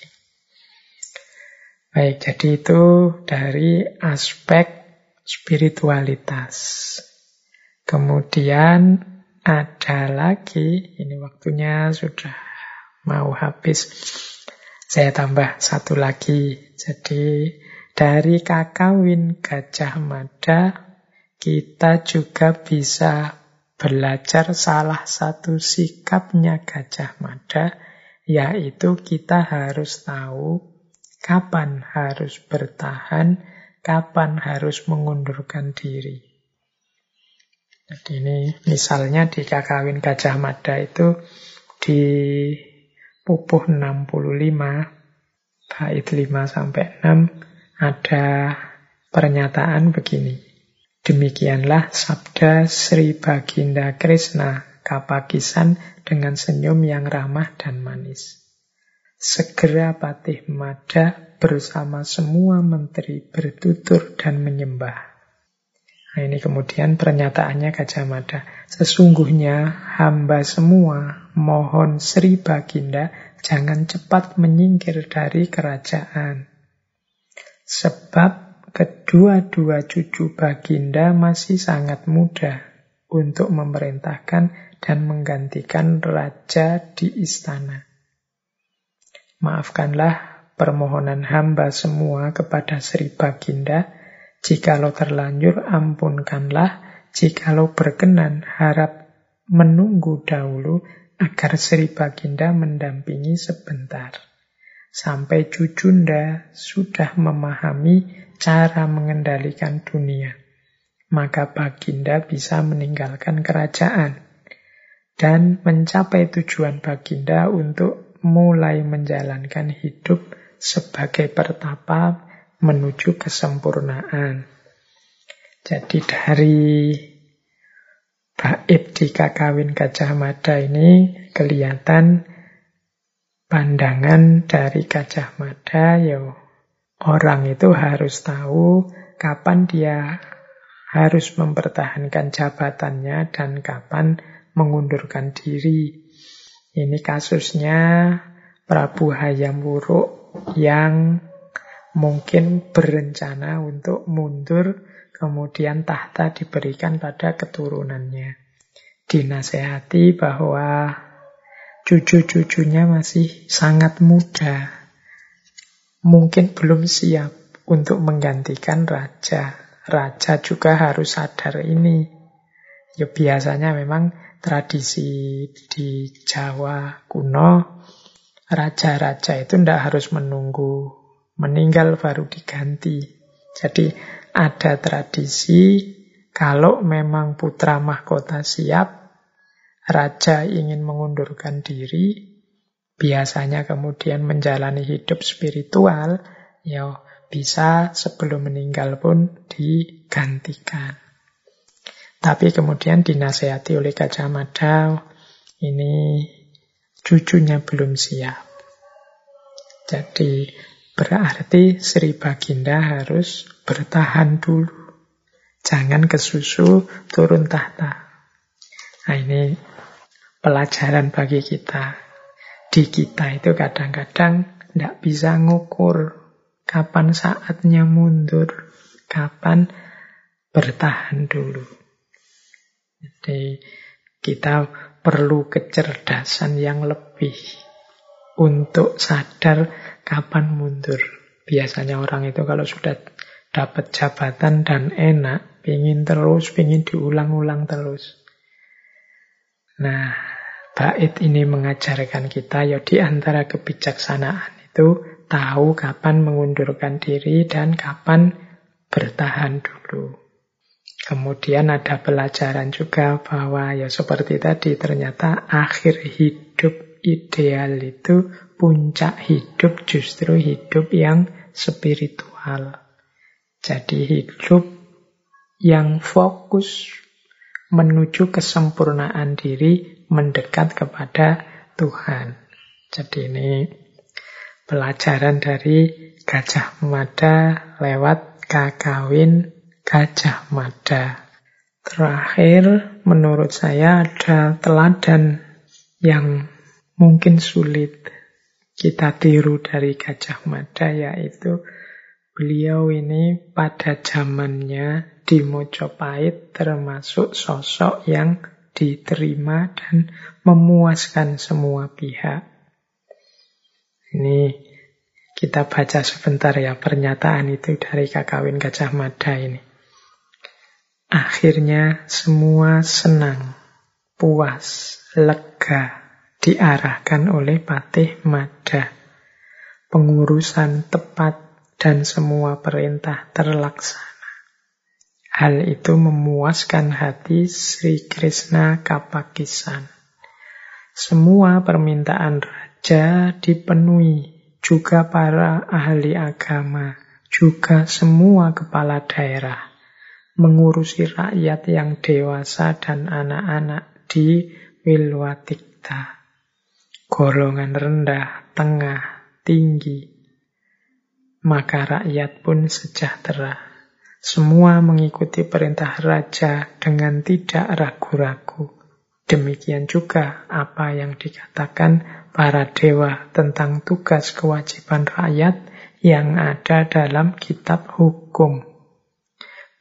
Baik, jadi itu dari aspek spiritualitas. Kemudian ada lagi, ini waktunya sudah mau habis. Saya tambah satu lagi. Jadi dari kakawin Gajah Mada kita juga bisa belajar salah satu sikapnya Gajah Mada, yaitu kita harus tahu kapan harus bertahan, kapan harus mengundurkan diri. Jadi ini misalnya di Kakawin Gajah Mada itu di pupuh 65 bait 5 sampai 6 ada pernyataan begini. Demikianlah sabda Sri Baginda Krishna Kapakisan dengan senyum yang ramah dan manis. Segera Patih Mada bersama semua menteri bertutur dan menyembah. Nah, ini kemudian pernyataannya Gajah Mada. Sesungguhnya hamba semua mohon Sri Baginda jangan cepat menyingkir dari kerajaan. Sebab kedua-dua cucu Baginda masih sangat muda untuk memerintahkan dan menggantikan raja di istana. Maafkanlah permohonan hamba semua kepada Sri Baginda, jikalau terlanjur ampunkanlah, jikalau berkenan harap menunggu dahulu agar Sri Baginda mendampingi sebentar. Sampai cucunda sudah memahami cara mengendalikan dunia. Maka Baginda bisa meninggalkan kerajaan dan mencapai tujuan Baginda untuk mulai menjalankan hidup sebagai pertapa menuju kesempurnaan. Jadi dari bait di Kakawin Gajah Mada ini kelihatan pandangan dari Gajah Mada ya orang itu harus tahu kapan dia harus mempertahankan jabatannya dan kapan mengundurkan diri. Ini kasusnya Prabu Hayam Wuruk yang mungkin berencana untuk mundur kemudian tahta diberikan pada keturunannya. Dinasehati bahwa cucu-cucunya masih sangat muda. Mungkin belum siap untuk menggantikan raja. Raja juga harus sadar ini. Ya biasanya memang tradisi di Jawa kuno, raja-raja itu tidak harus menunggu meninggal baru diganti. Jadi ada tradisi kalau memang putra mahkota siap, raja ingin mengundurkan diri, biasanya kemudian menjalani hidup spiritual, ya bisa sebelum meninggal pun digantikan. Tapi kemudian dinasehati oleh Gajah Mada, ini cucunya belum siap. Jadi berarti Sri Baginda harus bertahan dulu. Jangan kesusu turun tahta. Nah ini pelajaran bagi kita. Di kita itu kadang-kadang tidak bisa ngukur kapan saatnya mundur, kapan bertahan dulu. Jadi kita perlu kecerdasan yang lebih untuk sadar kapan mundur. Biasanya orang itu kalau sudah dapat jabatan dan enak, ingin terus, ingin diulang-ulang terus. Nah, bait ini mengajarkan kita ya di antara kebijaksanaan itu tahu kapan mengundurkan diri dan kapan bertahan dulu. Kemudian ada pelajaran juga bahwa ya seperti tadi ternyata akhir hidup ideal itu puncak hidup justru hidup yang spiritual. Jadi hidup yang fokus menuju kesempurnaan diri, mendekat kepada Tuhan. Jadi ini pelajaran dari Gajah Mada lewat kakawin Gajah Mada. Terakhir, menurut saya ada teladan yang mungkin sulit kita tiru dari Gajah Mada, yaitu beliau ini pada zamannya di Mojopahit termasuk sosok yang diterima dan memuaskan semua pihak. Ini kita baca sebentar ya pernyataan itu dari Kakawin Gajah Mada ini. Akhirnya semua senang, puas, lega diarahkan oleh Patih Mada. Pengurusan tepat dan semua perintah terlaksana. Hal itu memuaskan hati Sri Krishna Kapakisan. Semua permintaan raja dipenuhi, juga para ahli agama, juga semua kepala daerah, mengurusi rakyat yang dewasa dan anak-anak di Wilwatikta. Golongan rendah, tengah, tinggi, maka rakyat pun sejahtera. Semua mengikuti perintah raja dengan tidak ragu-ragu. Demikian juga apa yang dikatakan para dewa tentang tugas kewajiban rakyat yang ada dalam kitab hukum.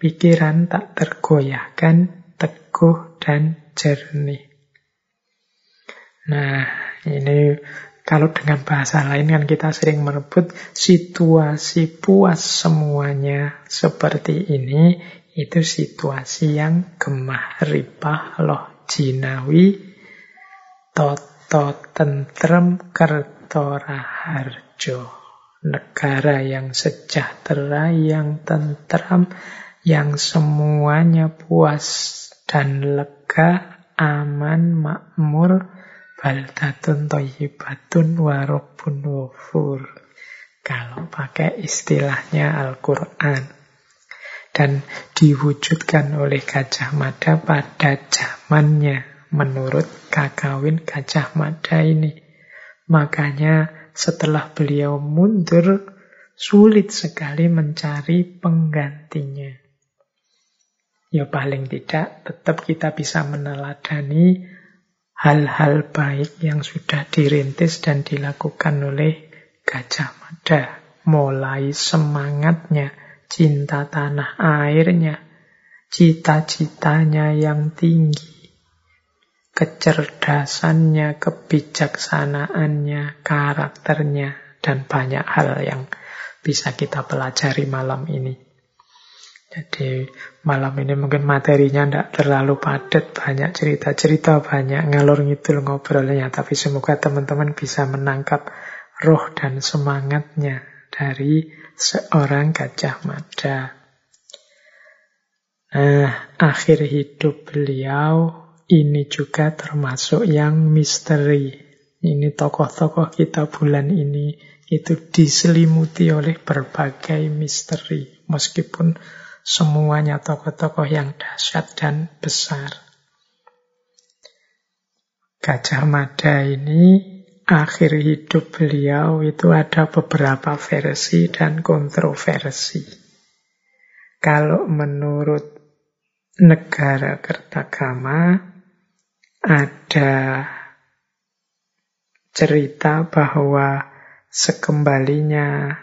Pikiran tak tergoyahkan, teguh dan jernih. Nah, ini kalau dengan bahasa lain kan kita sering merebut situasi puas semuanya seperti ini, itu situasi yang gemah ripah loh jinawi toto tentrem kertora harjo. Negara yang sejahtera, yang tentram, yang semuanya puas dan lega, aman, makmur, baldatun toyibatun warobun wafur. Kalau pakai istilahnya Al-Quran. Dan diwujudkan oleh Gajah Mada pada zamannya menurut kakawin Gajah Mada ini. Makanya setelah beliau mundur, sulit sekali mencari penggantinya. Ya paling tidak tetap kita bisa meneladani hal-hal baik yang sudah dirintis dan dilakukan oleh Gajah Mada. Mulai semangatnya, cinta tanah airnya, cita-citanya yang tinggi, kecerdasannya, kebijaksanaannya, karakternya, dan banyak hal yang bisa kita pelajari malam ini. Jadi malam ini mungkin materinya tidak terlalu padat, banyak cerita-cerita, banyak ngalur ngidul ngobrolnya. Tapi semoga teman-teman bisa menangkap roh dan semangatnya dari seorang Gajah Mada. Nah, akhir hidup beliau ini juga termasuk yang misteri. Ini tokoh-tokoh kita bulan ini itu diselimuti oleh berbagai misteri. Meskipun semuanya tokoh-tokoh yang dahsyat dan besar. Gajah Mada ini akhir hidup beliau itu ada beberapa versi dan kontroversi. Kalau menurut negara Kertagama ada cerita bahwa sekembalinya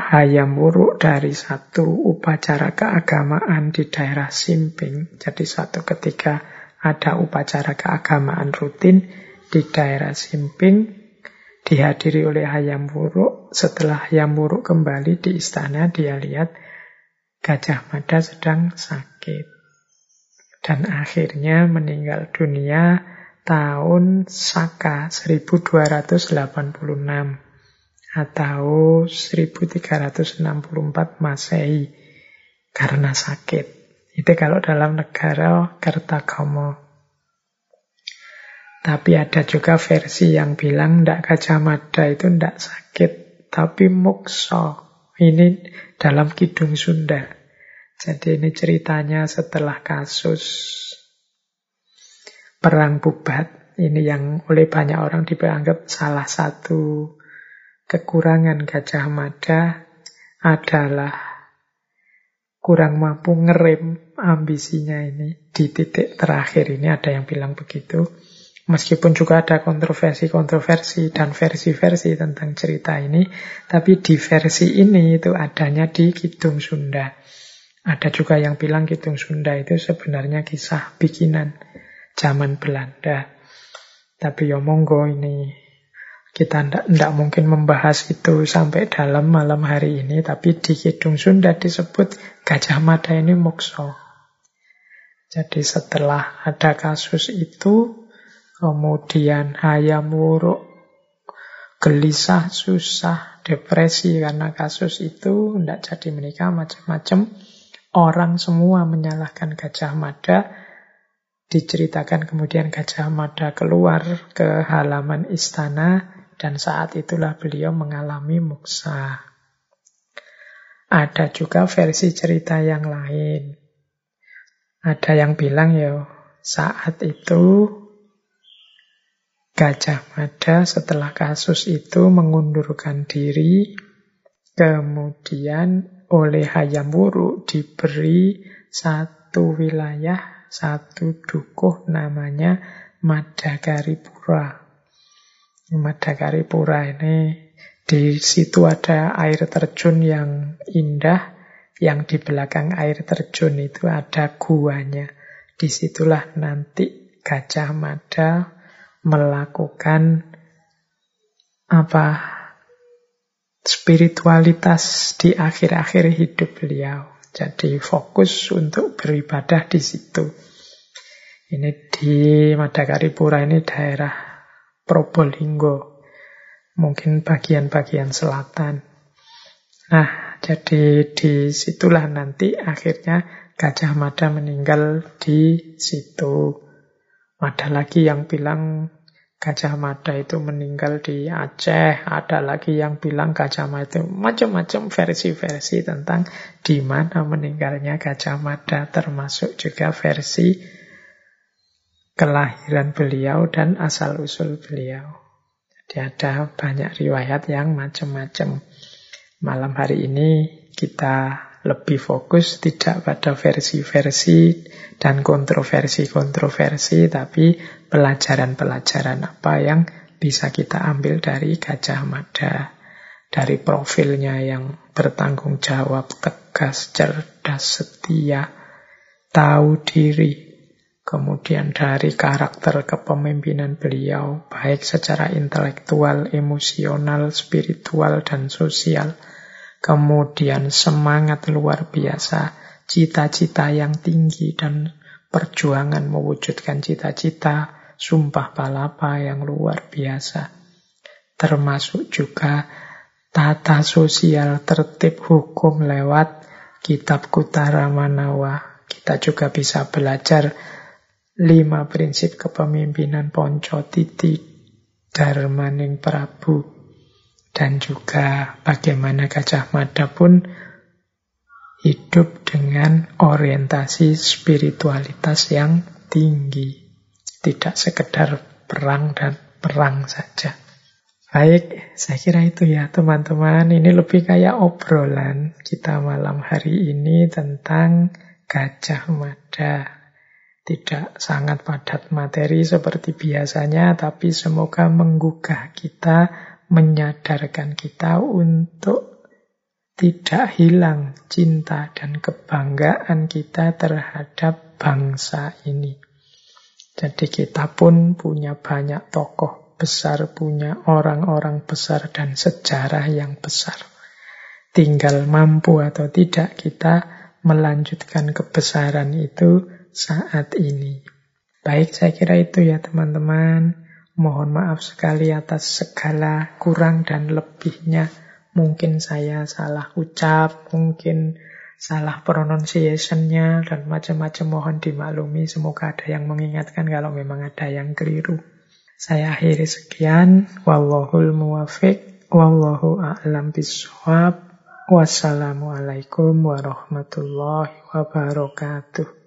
Hayam Wuruk dari satu upacara keagamaan di daerah Simping. Jadi satu ketika ada upacara keagamaan rutin di daerah Simping, dihadiri oleh Hayam Wuruk. Setelah Hayam Wuruk kembali di istana, dia lihat Gajah Mada sedang sakit. Dan akhirnya meninggal dunia tahun Saka 1286 atau 1364 Masehi karena sakit. Itu kalau dalam negara Kertagama. Tapi ada juga versi yang bilang ndak Gajah Mada itu ndak sakit, tapi mukso. Ini dalam Kidung Sunda. Jadi ini ceritanya setelah kasus Perang Bubat. Ini yang oleh banyak orang dianggap salah satu kekurangan Gajah Mada adalah kurang mampu ngerem ambisinya ini di titik terakhir ini ada yang bilang begitu. Meskipun juga ada kontroversi-kontroversi dan versi-versi tentang cerita ini, tapi di versi ini itu adanya di Kidung Sunda. Ada juga yang bilang Kidung Sunda itu sebenarnya kisah bikinan zaman Belanda. Tapi ya monggo ini kita tidak mungkin membahas itu sampai dalam malam hari ini, tapi di Kidung Sunda disebut Gajah Mada ini mokso. Jadi setelah ada kasus itu, kemudian hayam wuruk, gelisah, susah, depresi karena kasus itu, tidak jadi menikah, macam-macam. Orang semua menyalahkan Gajah Mada, diceritakan kemudian Gajah Mada keluar ke halaman istana, dan saat itulah beliau mengalami muksa. Ada juga versi cerita yang lain. Ada yang bilang ya saat itu Gajah Mada setelah kasus itu mengundurkan diri, kemudian oleh Hayam Wuruk diberi satu wilayah, satu dukuh namanya Madagaripura. Madakaripura ini di situ ada air terjun yang indah, yang di belakang air terjun itu ada guanya. Di situlah nanti Gajah Mada melakukan apa spiritualitas di akhir-akhir hidup beliau. Jadi fokus untuk beribadah di situ. Ini di Madakaripura ini daerah Probolinggo. Mungkin bagian-bagian selatan. Nah, jadi di situlah nanti akhirnya Gajah Mada meninggal di situ. Ada lagi yang bilang Gajah Mada itu meninggal di Aceh. Ada lagi yang bilang Gajah Mada itu macam-macam versi-versi tentang di mana meninggalnya Gajah Mada. Termasuk juga versi kelahiran beliau dan asal-usul beliau. Jadi ada banyak riwayat yang macam-macam. Malam hari ini kita lebih fokus tidak pada versi-versi dan kontroversi-kontroversi, tapi pelajaran-pelajaran apa yang bisa kita ambil dari Gajah Mada. Dari profilnya yang bertanggung jawab, tegas, cerdas, setia, tahu diri, kemudian dari karakter kepemimpinan beliau, baik secara intelektual, emosional, spiritual, dan sosial, kemudian semangat luar biasa, cita-cita yang tinggi, dan perjuangan mewujudkan cita-cita, sumpah palapa yang luar biasa, termasuk juga tata sosial tertib hukum lewat kitab Kutara Manawa kita juga bisa belajar lima prinsip kepemimpinan Ponco Titi Darmaning Prabu dan juga bagaimana Gajah Mada pun hidup dengan orientasi spiritualitas yang tinggi. Tidak sekedar perang dan perang saja. Baik, saya kira itu ya teman-teman. Ini lebih kayak obrolan kita malam hari ini tentang Gajah Mada. Tidak sangat padat materi seperti biasanya, tapi semoga menggugah kita, menyadarkan kita untuk tidak hilang cinta dan kebanggaan kita terhadap bangsa ini. Jadi kita pun punya banyak tokoh besar, punya orang-orang besar dan sejarah yang besar. Tinggal mampu atau tidak kita melanjutkan kebesaran itu saat ini. Baik, saya kira itu ya teman-teman. Mohon maaf sekali atas segala kurang dan lebihnya. Mungkin saya salah ucap, mungkin salah pronunciation-nya, dan macam-macam mohon dimaklumi. Semoga ada yang mengingatkan kalau memang ada yang keliru. Saya akhiri sekian. Wallahul muwafiq. Wallahu a'lam bishawab. Wassalamualaikum warahmatullahi wabarakatuh.